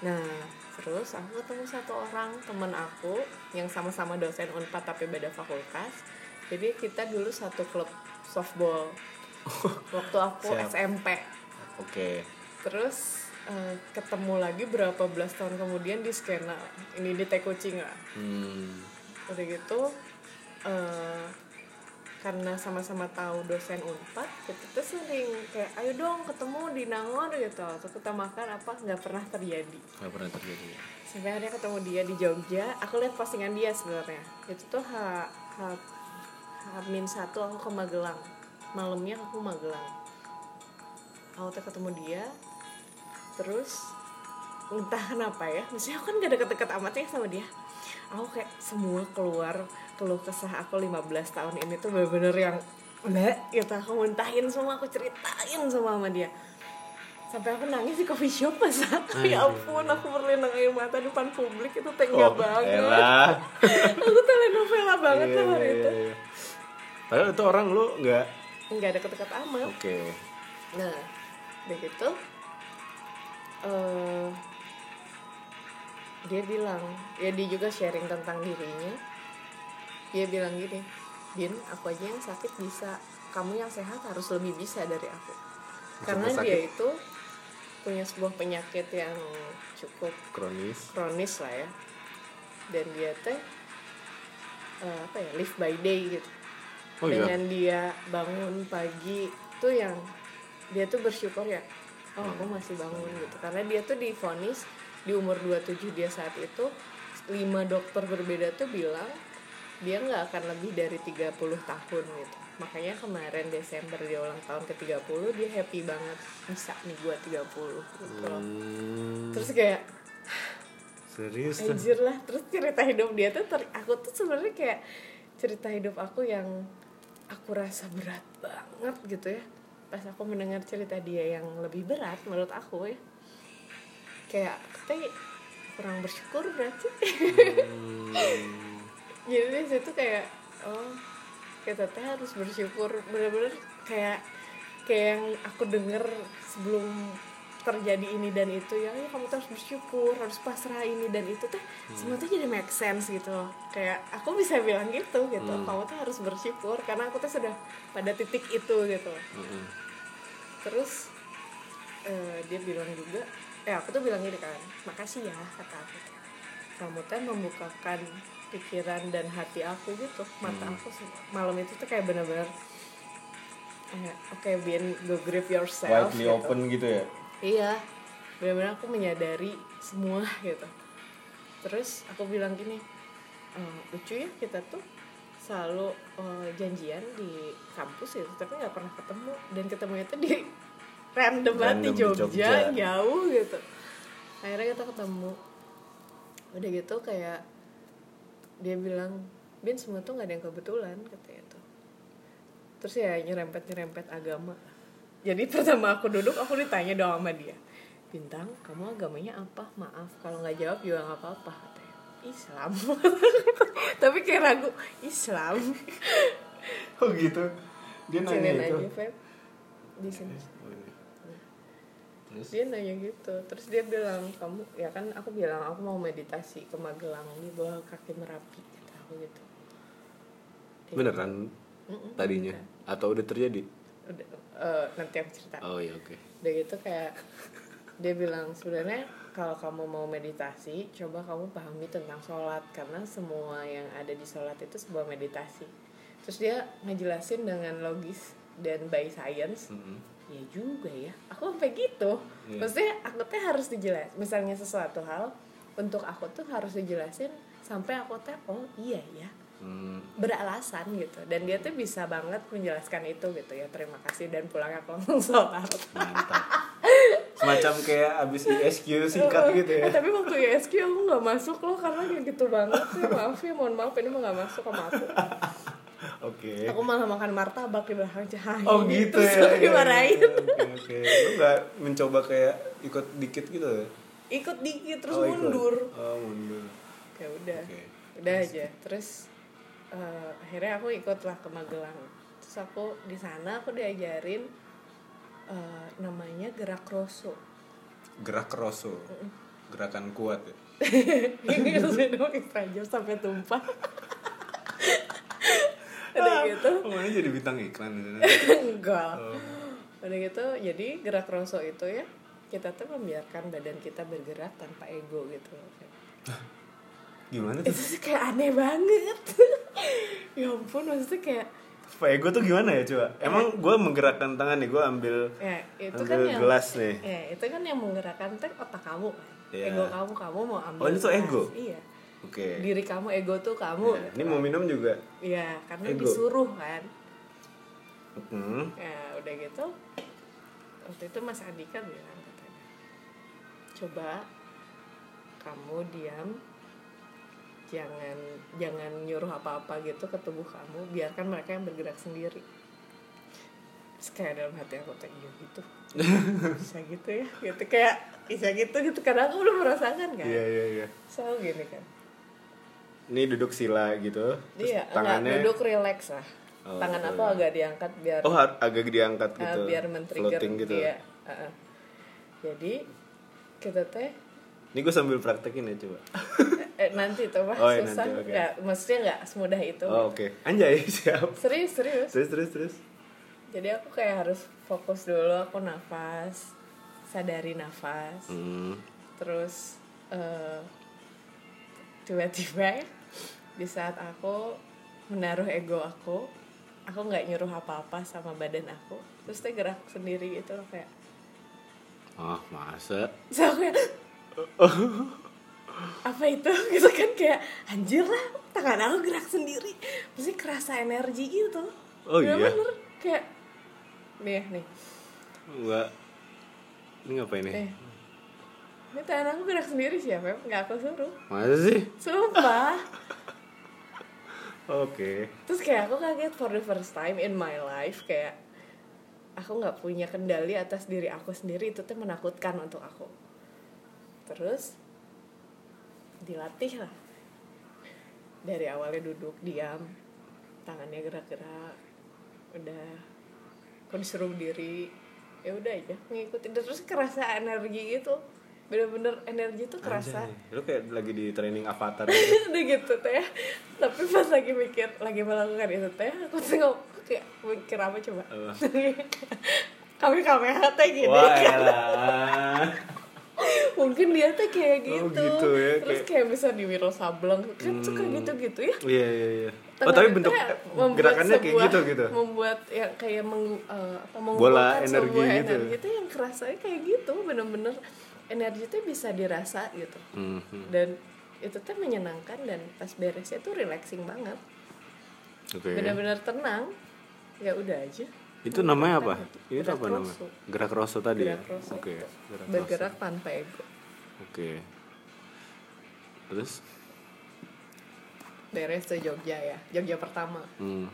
Nah terus aku ketemu satu orang temen aku yang sama-sama dosen unpad tapi beda fakultas jadi kita dulu satu klub softball [LAUGHS] waktu aku Siap. SMP Oke. terus eh, ketemu lagi berapa belas tahun kemudian di skena ini di Teh Kucing lah Hmm. udah gitu eh, karena sama-sama tahu dosen unpad kita tuh sering kayak ayo dong ketemu di Nangor gitu. Atau kita makan apa? Nggak pernah terjadi. Nggak pernah terjadi sampai akhirnya ketemu dia di Jogja. Aku lihat postingan dia sebenarnya. Itu tuh ha, ha, ha min satu aku ke Magelang. Malamnya aku Magelang. Aku tuh ketemu dia. Terus entah kenapa ya maksudnya aku kan gak deket-deket amatnya sama dia. Aku kayak semua keluar keluh kesah aku 15 tahun ini tuh bener-bener yang enggak gitu aku muntahin semua aku ceritain semua sama dia. Sampai aku nangis di coffee shop pas [LAUGHS] ya ampun aku berlinang air mata di depan publik itu tega banget. Oh, elah. [LAUGHS] aku telenovela banget Iya, sama iya, itu iya, iya. padahal itu orang lu nggak? Nggak deket-deket amat oke. Nah, udah gitu eh dia bilang, ya dia juga sharing tentang dirinya. Dia bilang gini, Din, aku aja yang sakit bisa, kamu yang sehat harus lebih bisa dari aku. Karena sakit? dia itu punya sebuah penyakit yang cukup kronis kronis lah ya. Dan dia teh eh, apa ya, live by day gitu oh iya dengan dia bangun pagi tuh yang dia tuh bersyukur ya oh aku masih bangun gitu karena dia tuh divonis di umur 27 dia saat itu lima dokter berbeda tuh bilang dia nggak akan lebih dari 30 tahun gitu. Makanya kemarin Desember dia ulang tahun ke 30 dia happy banget. Bisa nih gua 30 gitu loh. Hmm, terus kayak serius Anjir lah. Terus cerita hidup dia tuh ter- aku tuh sebenarnya kayak cerita hidup aku yang aku rasa berat banget gitu ya. Pas aku mendengar cerita dia yang lebih berat menurut aku ya. Kayak kita kurang bersyukur berarti. Hmm, jadi di situ kayak oh kita teh harus bersyukur. Bener-bener kayak kayak yang aku denger sebelum terjadi ini dan itu ya "Ya, kamu tuh harus bersyukur harus pasrah ini dan itu teh semua tuh jadi make sense gitu kayak aku bisa bilang gitu gitu. Hmm. kamu tuh harus bersyukur karena aku tuh sudah pada titik itu gitu. Mm-mm. terus eh, dia bilang juga eh aku tuh bilang gini kan makasih ya kata aku. Kamu tuh membukakan pikiran dan hati aku gitu mata Hmm. aku malam itu tuh kayak bener-bener eh, oke Bin go grip yourself widely gitu. open gitu ya iya benar-benar aku menyadari semua [LAUGHS] gitu terus aku bilang gini "Eh, lucu ya kita tuh selalu eh, janjian di kampus gitu tapi nggak pernah ketemu dan ketemunya tuh di [LAUGHS] random banget di Random di Jogja, Jogja. jauh gitu akhirnya kita ketemu udah gitu kayak dia bilang Bin semua tuh nggak ada yang kebetulan katanya tuh. Terus ya nyerempet nyerempet agama. Jadi [LAUGHS] pertama aku duduk aku ditanya doang sama dia. Bintang kamu agamanya apa? Maaf kalau nggak jawab juga nggak apa-apa katanya. Islam. [LAUGHS] Tapi kayak ragu Islam. Oh gitu? Dia nanya itu? Aja Feb. Di sini terus? Dia nanya gitu. Terus dia bilang kamu ya kan aku bilang aku mau meditasi ke Magelang di bawah kaki merapi kata aku gitu. Dia beneran Mm-mm. tadinya? atau udah terjadi? Udah eh, nanti aku cerita. Oh iya oke. Udah gitu kayak dia bilang sebenarnya kalau kamu mau meditasi coba kamu pahami tentang sholat karena semua yang ada di sholat itu sebuah meditasi. Terus dia ngejelasin dengan logis dan by science. Mm-mm. Ya juga ya. Aku sampai gitu. Iya. maksudnya aku tuh harus dijelas misalnya sesuatu hal untuk aku tuh harus dijelasin sampai aku tuh oh iya ya. Hmm, beralasan gitu. Dan dia tuh bisa banget menjelaskan itu gitu ya. Terima kasih dan pulang aku langsung sholat. Semacam kayak abis ISQ singkat gitu ya. Eh, tapi waktu ISQ aku nggak masuk loh karena kayak gitu banget ya maaf ya mohon maaf ini mah nggak masuk sama aku oke. Aku malah makan martabak di belakang cahaya. Oh gitu terus ya aku iya, dimarahin. iya, oke lu nggak mencoba kayak ikut dikit gitu ya? ikut dikit terus Oh, ikut. mundur. Oh mundur. Ya udah. Oke. Udah aja. Terus eh, akhirnya aku ikutlah ke Magelang. Terus aku di sana aku diajarin eh, namanya gerak rosso. Gerak rosso. Gerakan kuat ya? [LAUGHS] Ini terus sampai tumpah gitu oh, mana jadi bintang iklan gitu [LAUGHS] enggak oh. udah gitu jadi gerak rosso itu ya kita tuh membiarkan badan kita bergerak tanpa ego gitu gimana itu tuh sih kayak aneh banget [LAUGHS] ya ampun maksudnya kayak Pak ego tuh gimana ya coba? Emang gue menggerakkan tangan nih, gue ambil ya itu ambil kan yang gelas nih. ya itu kan yang menggerakkan teh otak kamu kan Iya. ego kamu kamu mau ambil Oh, tuh gelas. ego? iya Oke. diri kamu ego tuh kamu. Ya, ini mau minum juga. Iya, karena Ego. disuruh kan. Hmm. ya udah gitu. Waktu itu Mas Andika bilang katanya coba kamu diam. Jangan jangan nyuruh apa-apa gitu ke tubuh kamu. Biarkan mereka yang bergerak sendiri. Terus kayak dalam hati aku kayak iya gitu. [LAUGHS] Bisa gitu ya. Gitu kayak bisa gitu gitu. Karena aku belum merasakan kan. Iya iya iya. selalu gini kan Ini duduk sila gitu. Terus iya tangannya enggak duduk relax lah Oh, tangan gitu aku ya. agak diangkat biar Oh, agak diangkat uh, gitu. biar men-trigger gitu. dia uh-uh. jadi kita teh Ini gue sambil praktekin ya coba. [LAUGHS] eh, nanti tuh mah Oh, iya, susah nanti, oke. nggak maksudnya nggak semudah itu Oh, oke. Anjay, [LAUGHS] siap. serius serius Terus terus terus. jadi aku kayak harus fokus dulu aku nafas sadari nafas Hmm. terus eh, tiba-tiba di saat aku menaruh ego aku aku nggak nyuruh apa-apa sama badan aku terus dia gerak sendiri gitu loh kayak Oh, masa? so kayak apa itu [LAUGHS] gitu kan kayak anjir lah tangan aku gerak sendiri pasti kerasa energi gitu Oh, iya? bener kayak nih nih Enggak. Ini ngapain nih? nih ini tangan aku gerak sendiri siapa nggak aku suruh Masa sih? sumpah [LAUGHS] Oke. terus kayak aku kaget for the first time in my life kayak aku nggak punya kendali atas diri aku sendiri itu tuh menakutkan untuk aku. Terus dilatih lah dari awalnya duduk diam tangannya gerak-gerak udah disuruh diri ya udah aja ngikutin. Terus kerasa energi gitu bener-bener energi tuh kerasa Anjay, Lu kayak lagi di training avatar gitu. [LAUGHS] udah gitu teh tapi pas lagi mikir lagi melakukan itu teh aku tuh kayak mikir apa coba Apa? [LAUGHS] kami kamera teh gini Wah, [LAUGHS] kan. mungkin dia tuh kayak Oh, gitu, gitu ya, terus kayak- kayak bisa di Wiro Sableng kan suka gitu gitu ya Iya, iya, iya. Oh, Tangan tapi bentuk ya gerakannya kayak sebuah- gitu gitu. membuat yang kayak meng, eh, apa, Bola energi sebuah gitu. energi itu yang kerasanya kayak gitu bener-bener energi itu bisa dirasa gitu Mhm. dan itu tuh menyenangkan dan pas beresnya tuh relaxing banget Oke. benar-benar tenang ya udah aja Itu namanya apa? Itu Gerak apa namanya? Gerak rosso tadi Gerak ya? Oke. itu. Gerak bergerak tanpa ego. Oke. Terus? beres tuh Jogja ya Jogja pertama Hmm.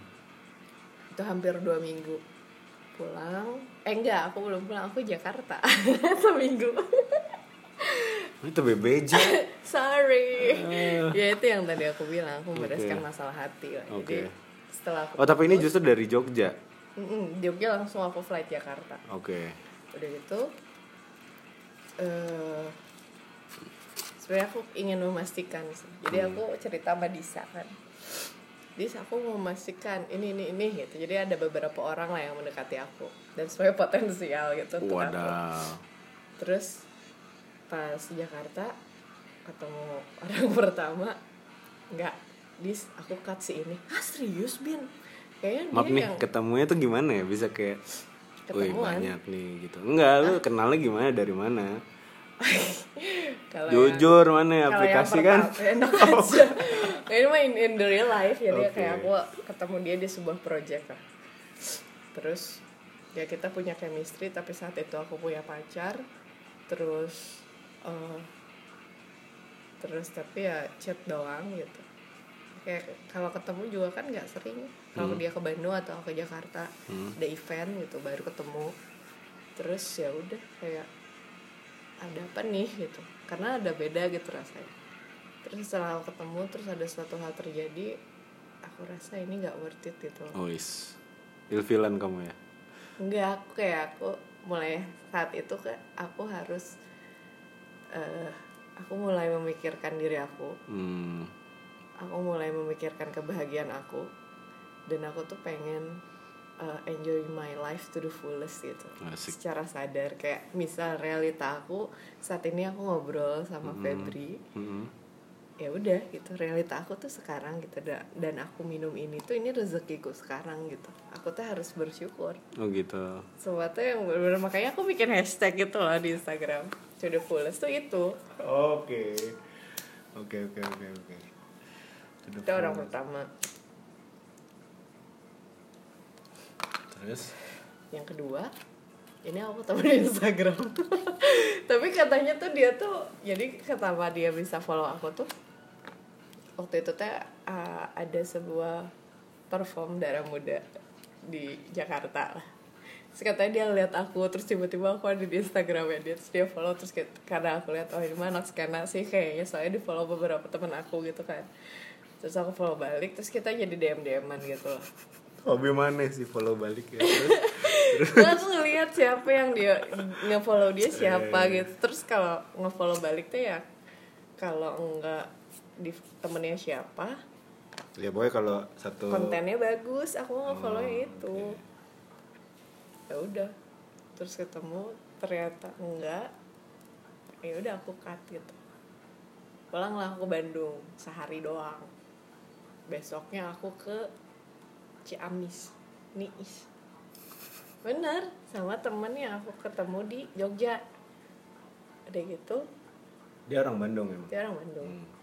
itu hampir dua minggu pulang. Eh enggak aku belum pulang. Aku Jakarta. [LAUGHS] Seminggu. Itu BBJ. [LAUGHS] sorry. Ah. ya itu yang tadi aku bilang. Aku membereskan masalah hati lah. Oke. jadi setelah aku Oh, tapi ini justru dari Jogja. Mm-mm, Jogja langsung aku flight Jakarta. Oke. udah gitu eh sebenarnya aku ingin memastikan sih. Jadi aku cerita sama Disa kan Dis aku mau memastikan ini ini ini gitu jadi ada beberapa orang lah yang mendekati aku dan semuanya potensial gitu untuk aku Wadaw. terus pas Jakarta ketemu [LAUGHS] orang pertama nggak dis aku cut si ini ah serius bin kayaknya Maaf nih, yang ketemunya tuh gimana ya? Bisa kayak Wih banyak nih gitu Enggak, lu kenalnya gimana dari mana? [LAUGHS] yang- Jujur mana ya? Kalau yang aplikasi kan? pertama- enak aja. [LAUGHS] ini mah in, in the real life jadi Oke. kayak aku ketemu dia di sebuah project lah. Terus ya kita punya chemistry tapi saat itu aku punya pacar. Terus eh, terus tapi ya chat doang gitu. Kayak kalau ketemu juga kan nggak sering. Kalau dia ke Bandung atau ke Jakarta ada event gitu baru ketemu. Terus ya udah kayak ada apa nih? gitu. Karena ada beda gitu rasanya terus setelah aku ketemu terus ada suatu hal terjadi aku rasa ini nggak worth it gitu Oh is Ilfilan kamu ya? Enggak, aku kayak aku mulai saat itu kayak aku harus eh aku mulai memikirkan diri aku Hmm. aku mulai memikirkan kebahagiaan aku dan aku tuh pengen uh, enjoy my life to the fullest gitu Asik. secara sadar kayak misal realita aku saat ini aku ngobrol sama Febri Hmm. Ya udah gitu. Realita aku tuh sekarang gitu da- dan aku minum ini tuh ini rezekiku sekarang gitu. Aku tuh harus bersyukur. Oh gitu. Sesuatu yang benar makanya aku bikin hashtag gitu loh di Instagram. To the fullest tuh itu. Oke. Oke oke oke oke. Itu orang pertama. Terus? Yang kedua ini aku ketemu di Instagram. [LAUGHS] Tapi katanya tuh dia tuh jadi kenapa dia bisa follow aku tuh waktu itu teh uh, ada sebuah perform darah muda di Jakarta lah terus katanya dia lihat aku terus tiba-tiba aku ada di Instagramnya dia terus dia follow terus kayak- karena aku lihat oh ini mah anak skena sih kayaknya soalnya di follow beberapa teman aku gitu kan terus aku follow balik terus kita jadi dm dman gitu loh hobi mana sih follow balik ya terus [LAUGHS] Terus aku ngelihat siapa yang dia nge-follow dia siapa Eh. gitu. Terus kalau nge-follow balik tuh ya kalau enggak di temennya siapa, ya boy kalau satu kontennya bagus, aku nge-follow Oh, itu. Ya udah. Terus ketemu ternyata enggak. Ya udah aku cut gitu. Pulanglah aku ke Bandung sehari doang. Besoknya aku ke Ciamis, Niis. Bener, sama temen yang aku ketemu di Jogja. Udah gitu, dia orang Bandung emang dia orang Bandung. Hmm.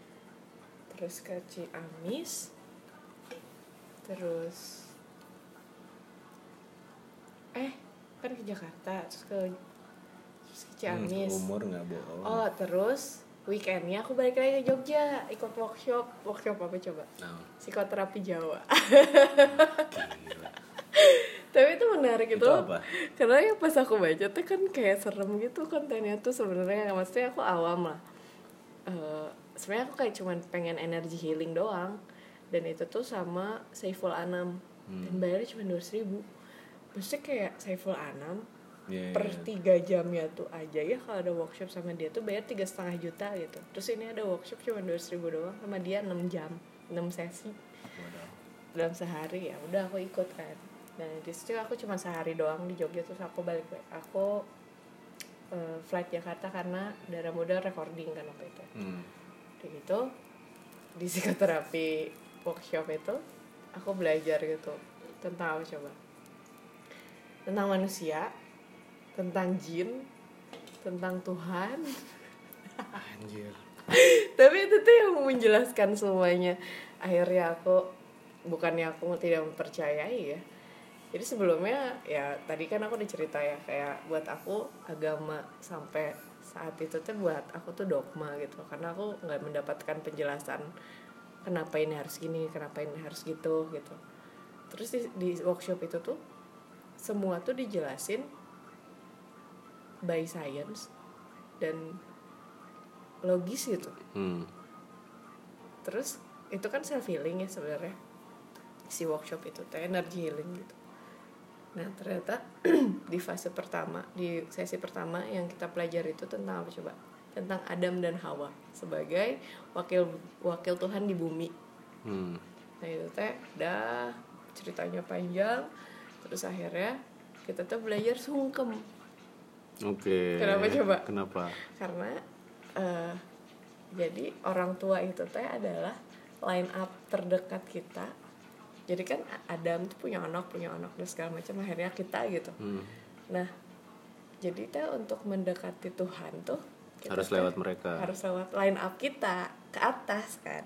Terus ke Ciamis. Terus eh kan ke Jakarta terus ke terus ke Ciamis. Hmm, umur nggak bohong. Oh, terus weekendnya aku balik lagi ke Jogja ikut workshop. Workshop apa coba? Nah, psikoterapi Jawa. [LAUGHS] Tapi itu menarik Itu itu, apa? karena ya pas aku baca tuh kan kayak serem gitu kontennya tuh sebenarnya. Maksudnya aku awam lah. Eh, sebenarnya aku kayak cuman pengen energi healing doang. Dan itu tuh sama Saiful Anam. Dan bayarnya cuma dua ribu. Maksudnya kayak Saiful Anam Iya, per iya. tiga jamnya tuh aja ya kalau ada workshop sama dia tuh bayar tiga setengah juta gitu. Terus ini ada workshop cuma dua ribu doang sama dia 6 jam 6 sesi. Waduh. dalam sehari ya udah aku ikut kan. Dan di situ aku cuma sehari doang di Jogja terus aku balik aku eh, flight Jakarta karena darah muda recording kan waktu itu. Hmm. Udah gitu. Di psikoterapi workshop itu aku belajar gitu tentang apa coba? Tentang manusia tentang jin tentang Tuhan. Anjir. [LAUGHS] Tapi itu tuh yang menjelaskan semuanya. Akhirnya aku bukannya aku tidak mempercayai ya. Jadi sebelumnya ya tadi kan aku dicerita ya kayak buat aku agama sampai saat itu tuh buat aku tuh dogma gitu. Karena aku nggak mendapatkan penjelasan kenapa ini harus gini kenapa ini harus gitu gitu. Terus di, di workshop itu tuh semua tuh dijelasin by science dan logis gitu. Hmm. terus itu kan self healing ya sebenarnya. Si workshop itu tuh energy healing gitu nah ternyata [CLEARS THROAT] di fase pertama di sesi pertama yang kita pelajari itu tentang apa coba? Tentang Adam dan Hawa sebagai wakil wakil Tuhan di bumi. Hmm. nah itu teh dah ceritanya panjang terus akhirnya kita tuh belajar sungkem. Oke. Kenapa coba? kenapa? Karena eh, jadi orang tua itu teh adalah line up terdekat kita jadi kan Adam tuh punya anak punya anak dan segala macam akhirnya kita gitu. Hmm. nah jadi teh untuk mendekati Tuhan tuh kita harus teh lewat mereka. harus lewat line up kita ke atas kan.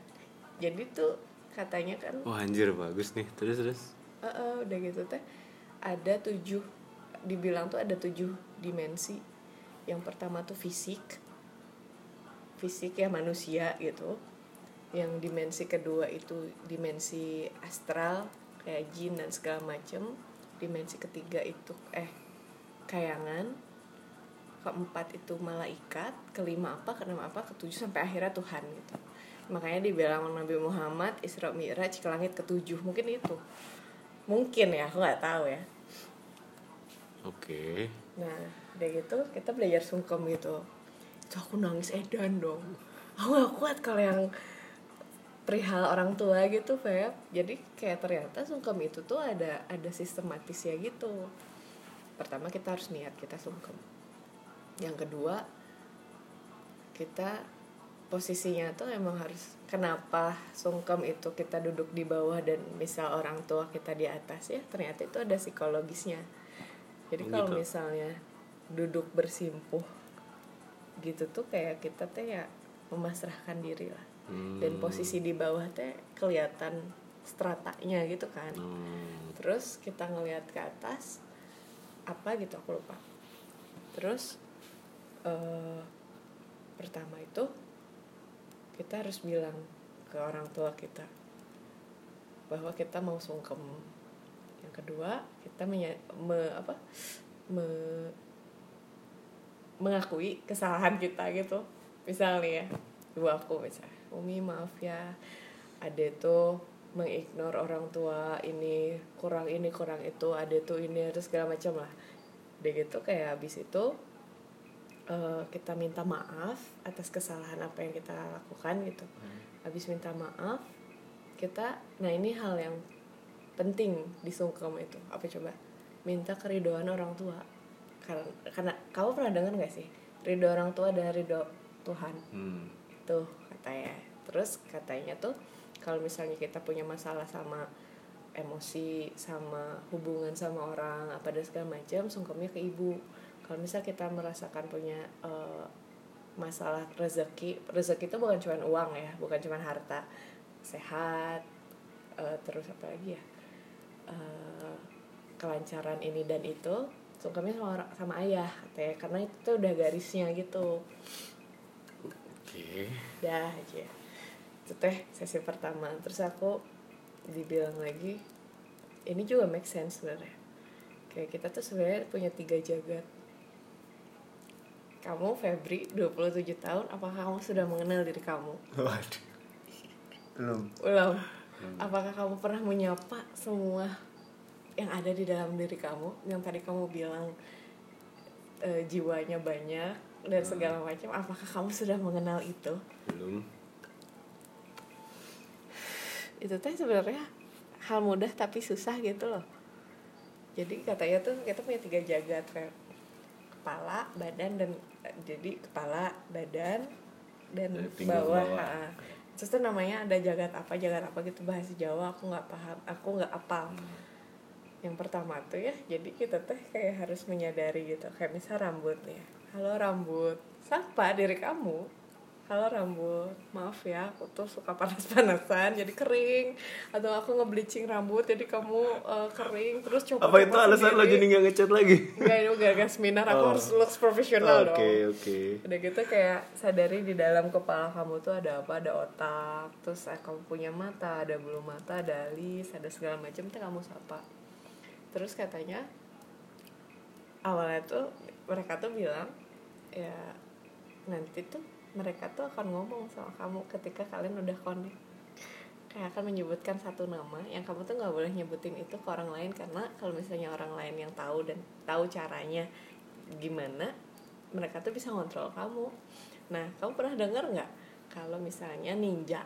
Jadi tuh katanya kan wah anjir bagus nih. Terus terus? Eh, eh, udah gitu teh ada tujuh dibilang tuh ada tujuh dimensi. Yang pertama tuh fisik fisik ya manusia gitu yang dimensi kedua itu dimensi astral kayak jin dan segala macem. Dimensi ketiga itu eh kayangan. Keempat itu malaikat. Kelima apa keenam apa ketujuh sampai akhirnya Tuhan gitu. Makanya dibilang Nabi Muhammad Isra Mi'raj ke langit ketujuh. Mungkin itu. Mungkin ya aku nggak tahu ya. Oke. Nah udah gitu kita belajar sungkem gitu. Itu aku nangis edan dong. Aku gak kuat kalau yang perihal orang tua gitu Feb. Jadi kayak ternyata sungkem itu tuh ada ada sistematis ya gitu. Pertama kita harus niat kita sungkem. Yang kedua kita posisinya tuh emang harus kenapa sungkem itu kita duduk di bawah dan misal orang tua kita di atas ya ternyata itu ada psikologisnya. Jadi kalau gitu. misalnya duduk bersimpuh gitu tuh kayak kita teh ya memasrahkan diri lah Hmm. dan posisi di bawah teh kelihatan stratanya gitu kan Hmm. terus kita ngelihat ke atas apa gitu aku lupa terus eh, pertama itu kita harus bilang ke orang tua kita bahwa kita mau sungkem yang kedua kita menya- me- apa me- mengakui kesalahan kita gitu misalnya ya ibu aku misalnya umi maaf ya. Ada tuh mengignore orang tua ini kurang ini kurang itu ada tuh ini terus segala macam lah. Udah gitu kayak habis itu eh, kita minta maaf atas kesalahan apa yang kita lakukan gitu. Habis minta maaf kita nah ini hal yang penting di sungkem itu. Apa coba? Minta keridoan orang tua. Karena karena kamu pernah dengar nggak sih? Ridho orang tua dan ridho Tuhan. Hmm. tuh katanya terus katanya tuh kalau misalnya kita punya masalah sama emosi sama hubungan sama orang apa dan segala macam sungkemnya ke ibu. Kalau misal kita merasakan punya eh, masalah rezeki rezeki itu bukan cuma uang ya bukan cuma harta. Sehat eh, terus apa lagi ya? Eh, kelancaran ini dan itu sungkemnya sama sama ayah katanya. Karena itu udah garisnya gitu Oke. dah aja. Itu teh sesi pertama. Terus aku dibilang lagi ini juga make sense sebenarnya. Kayak kita tuh sebenarnya punya tiga jagat. Kamu Febri 27 tahun apakah kamu sudah mengenal diri kamu? Waduh. Belum. belum. Apakah kamu pernah menyapa semua yang ada di dalam diri kamu? Yang tadi kamu bilang eh, jiwanya banyak dan segala macam apakah kamu sudah mengenal itu? Belum. itu teh sebenarnya hal mudah tapi susah gitu loh. Jadi katanya tuh kita punya tiga jagat kayak kepala badan dan jadi kepala badan dan bawah, bawah. terus tuh namanya ada jagat apa jagat apa gitu bahasa Jawa aku nggak paham aku nggak apal. Yang pertama tuh ya jadi kita teh kayak harus menyadari gitu kayak misal rambut nih halo rambut. Sapa diri kamu? Halo rambut. Maaf ya aku tuh suka panas-panasan jadi kering. Atau aku ngebleaching rambut jadi kamu eh, kering. Terus coba Apa itu alasan lo jadi nggak ngechat lagi? Enggak, ini gara-gara seminar. Aku Oh. harus looks profesional Oke, dong. Oke. udah gitu kayak sadari di dalam kepala kamu tuh ada apa? Ada otak terus eh, kamu punya mata ada bulu mata ada alis ada segala macam tuh kamu sapa. Terus katanya awalnya tuh mereka tuh bilang ya nanti tuh mereka tuh akan ngomong sama kamu ketika kalian udah connect. Kayak akan menyebutkan satu nama yang kamu tuh nggak boleh nyebutin itu ke orang lain karena kalau misalnya orang lain yang tahu dan tahu caranya gimana mereka tuh bisa ngontrol kamu. Nah kamu pernah dengar nggak kalau misalnya ninja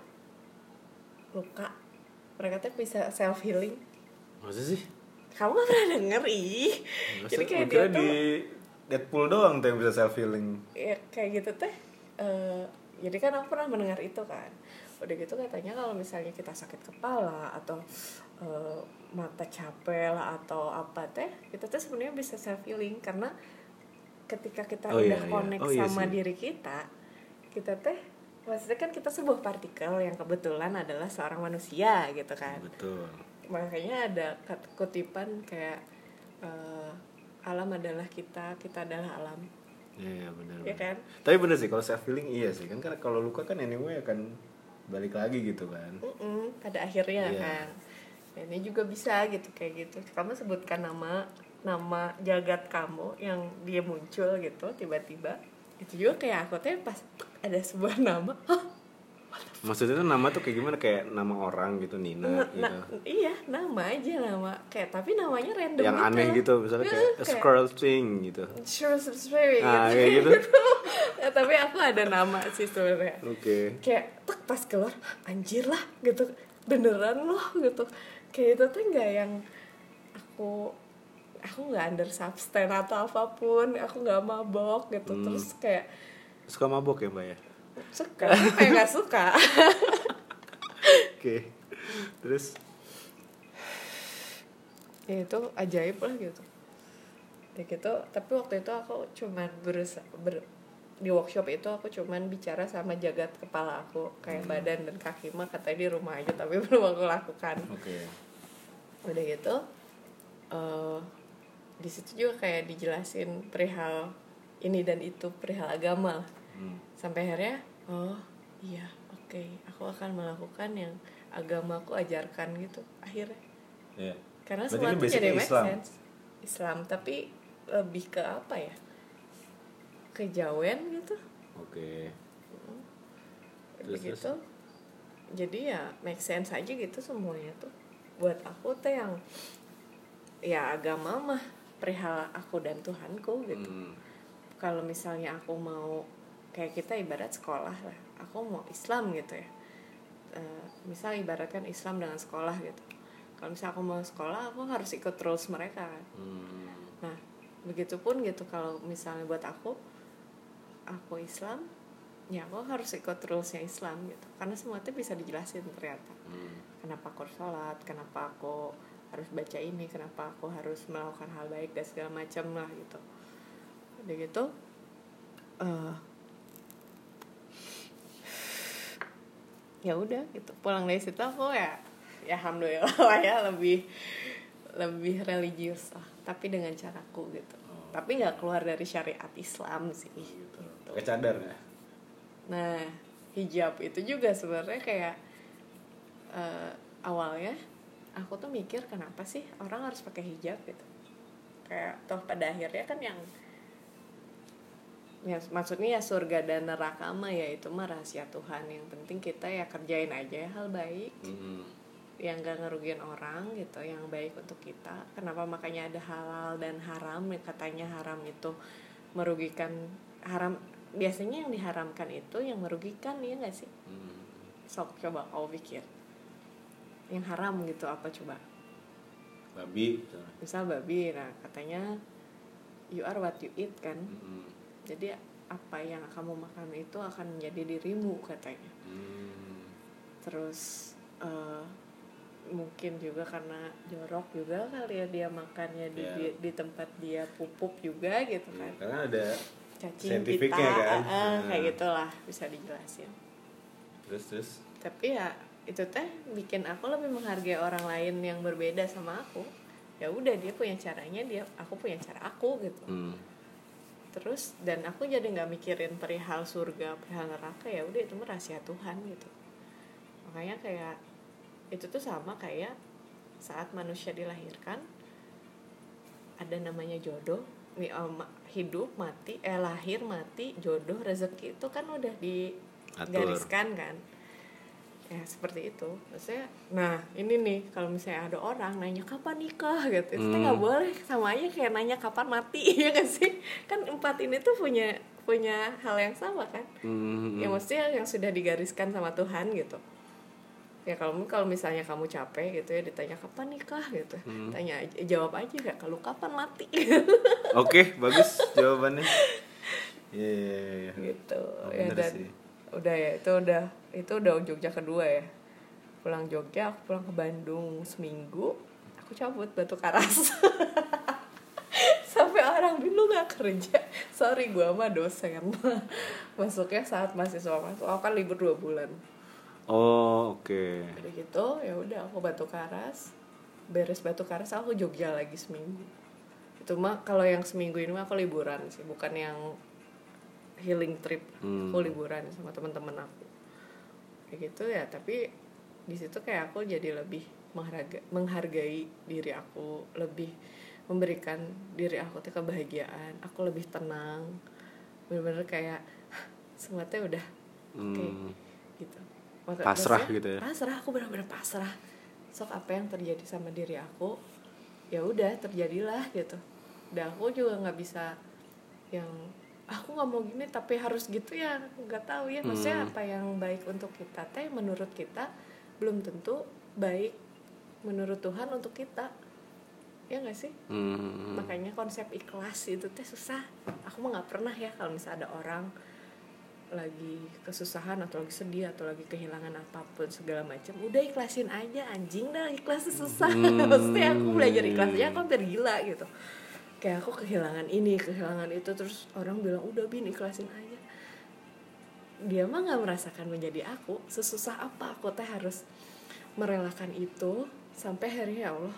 luka mereka tuh bisa self healing Masa sih? kamu nggak pernah denger ih. Masa jadi kayak dia tuh di Deadpool doang tuh yang bisa self healing. ya kayak gitu teh eh, jadi kan aku pernah mendengar itu kan udah gitu katanya kalau misalnya kita sakit kepala atau eh, mata capek lah atau apa teh kita tuh sebenarnya bisa self healing karena ketika kita Oh, udah iya, iya. connect Oh, iya sama sih. diri kita kita teh maksudnya kan kita sebuah partikel yang kebetulan adalah seorang manusia gitu kan Betul. makanya ada kutipan kayak eh, alam adalah kita kita adalah alam Iya, iya, benar. ya benar. kan Tapi bener sih kalau self healing iya sih kan karena kalau luka kan anyway akan balik lagi gitu kan. Mm-mm, pada akhirnya Iya. kan Ya, ini juga bisa gitu kayak gitu kamu sebutkan nama nama jagat kamu yang dia muncul gitu tiba-tiba itu juga kayak aku tuh pas ada sebuah nama Maksudnya tuh nama tuh kayak gimana kayak nama orang gitu Nina na- gitu. na- iya nama aja nama kayak tapi namanya random yang aneh gitu misalnya kayak a squirrel thing gitu. sure sure Ah, kayak gitu. [LAUGHS] Ya, tapi aku ada nama sih sebenarnya Oke. kayak tek pas keluar anjir lah gitu beneran loh gitu kayak itu tuh nggak yang aku aku nggak under substance atau apa pun aku nggak mabok gitu Hmm. terus kayak Suka mabok ya mbak ya? Suka. Apa yang nggak suka? Oke. Terus? Ya itu ajaib lah gitu. Ya gitu. Tapi waktu itu aku cuman berusaha ber, di workshop itu aku cuman bicara sama jagat kepala aku. Kayak badan dan kaki mah katanya di rumah aja tapi [LAUGHS] belum aku lakukan. Oke. Udah gitu eh di situ juga kayak dijelasin perihal ini dan itu perihal agama. Lah. Hmm. Sampai akhirnya oh iya oke aku akan melakukan yang agamaku ajarkan gitu akhirnya. Ya karena semua ini tuh jadi make Islam. sense. Islam tapi lebih ke apa ya? Kejawen gitu. Oke. Terus, begitu jadi ya make sense aja gitu semuanya tuh. Buat aku tuh yang ya agama mah perihal aku dan Tuhanku gitu. Hmm. kalau misalnya aku mau kayak kita ibarat sekolah lah. Aku mau Islam gitu ya. Eh, misal ibaratkan Islam dengan sekolah gitu. Kalau misalnya aku mau sekolah aku harus ikut rules mereka kan. Hmm. nah begitupun gitu kalau misalnya buat aku aku Islam ya aku harus ikut rulesnya Islam gitu. Karena semua itu bisa dijelasin ternyata. Hmm. kenapa aku harus sholat kenapa aku harus baca ini kenapa aku harus melakukan hal baik dan segala macam lah gitu. Udah gitu eh ya udah gitu. Pulang dari situ aku ya ya alhamdulillah lah [LAUGHS] ya lebih lebih religius lah. Tapi dengan caraku gitu. Tapi nggak keluar dari syariat Islam sih gitu. pakai cadar nggak Nah, hijab itu juga sebenarnya kayak eh, awalnya aku tuh mikir kenapa sih orang harus pakai hijab gitu. Kayak toh pada akhirnya kan yang ya maksudnya ya surga dan neraka mah ya itu mah rahasia Tuhan. Yang penting kita ya kerjain aja hal baik Hmm. yang gak ngerugiin orang gitu, yang baik untuk kita. Kenapa makanya ada halal dan haram? Katanya haram itu merugikan haram biasanya yang diharamkan itu yang merugikan ya nggak sih? Hmm. Sok coba kau pikir. Yang haram gitu apa coba? babi misalnya. Misal babi, nah katanya you are what you eat kan. Hmm. Jadi apa yang kamu makan itu akan menjadi dirimu katanya. Hmm. Terus eh, mungkin juga karena jorok juga kali ya dia makannya di, Iya. di, di tempat dia pupuk juga gitu kan. karena ada Cacing Saintifiknya kita, kan? ah, ah, kayak Hmm. gitulah bisa dijelasin. terus terus tapi ya itu teh bikin aku lebih menghargai orang lain yang berbeda sama aku ya udah dia punya caranya dia aku punya cara aku gitu hmm. Terus dan aku jadi nggak mikirin perihal surga perihal neraka ya udah itu mah rahasia Tuhan gitu. Makanya kayak itu tuh sama kayak saat manusia dilahirkan ada namanya jodoh eh, hidup mati eh lahir mati jodoh rezeki itu kan udah digariskan kan ya seperti itu. Maksudnya nah ini nih kalau misalnya ada orang nanya kapan nikah? Gitu. Itu tuh nggak Hmm. boleh. Sama aja kayak nanya kapan mati? [LAUGHS] Ya kan sih? Kan empat ini tuh punya punya hal yang sama kan? Hmm. ya maksudnya yang sudah digariskan sama Tuhan gitu. Ya kalau kalau misalnya kamu capek gitu ya ditanya kapan nikah? Gitu. Hmm. tanya jawab aja kayak kalau kapan mati? [LAUGHS] Oke bagus jawabannya. Iya, iya, iya. gitu. Oh, ya dan sih. Udah ya itu udah itu udah Jogja kedua ya. Pulang Jogja aku pulang ke Bandung. Seminggu aku cabut batu karas. [LAUGHS] Sampai orang dulu nggak kerja? Sorry gua mah dosen. [LAUGHS] Masuknya saat mahasiswa masuk aku kan libur dua bulan. Oh oke. Udah gitu ya udah aku batu karas. Beres batu karas aku Jogja lagi seminggu. Itu mah kalau yang seminggu ini mah aku liburan sih bukan yang healing trip Hmm. aku liburan sama teman-teman aku kayak gitu ya tapi di situ kayak aku jadi lebih menghargai, menghargai diri aku lebih memberikan diri aku tuh kebahagiaan aku lebih tenang bener-bener kayak semua tuh udah oke Hmm. gitu Maka- Pasrah gitu ya? pasrah aku benar-benar pasrah sok apa yang terjadi sama diri aku ya udah terjadilah gitu dan aku juga nggak bisa yang aku nggak mau gini tapi harus gitu ya. Nggak tahu ya. Maksudnya Hmm. apa yang baik untuk kita teh menurut kita belum tentu baik menurut Tuhan untuk kita. Ya nggak sih? Hmm. makanya konsep ikhlas itu teh susah. Aku mah nggak pernah ya kalau misalnya ada orang lagi kesusahan atau lagi sedih atau lagi kehilangan apa pun segala macam udah ikhlasin aja anjing dah ikhlas susah. [LAUGHS] Maksudnya aku belajar ikhlasnya aku hampir gila gitu kayak aku kehilangan ini kehilangan itu. Terus orang bilang udah bin ikhlasin aja. Dia mah nggak merasakan menjadi aku. Sesusah apa aku teh harus merelakan itu sampai akhirnya ya Allah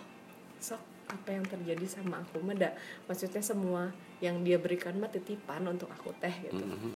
sok apa yang terjadi sama aku mah dah maksudnya semua yang dia berikan mah titipan untuk aku teh gitu. Mhm.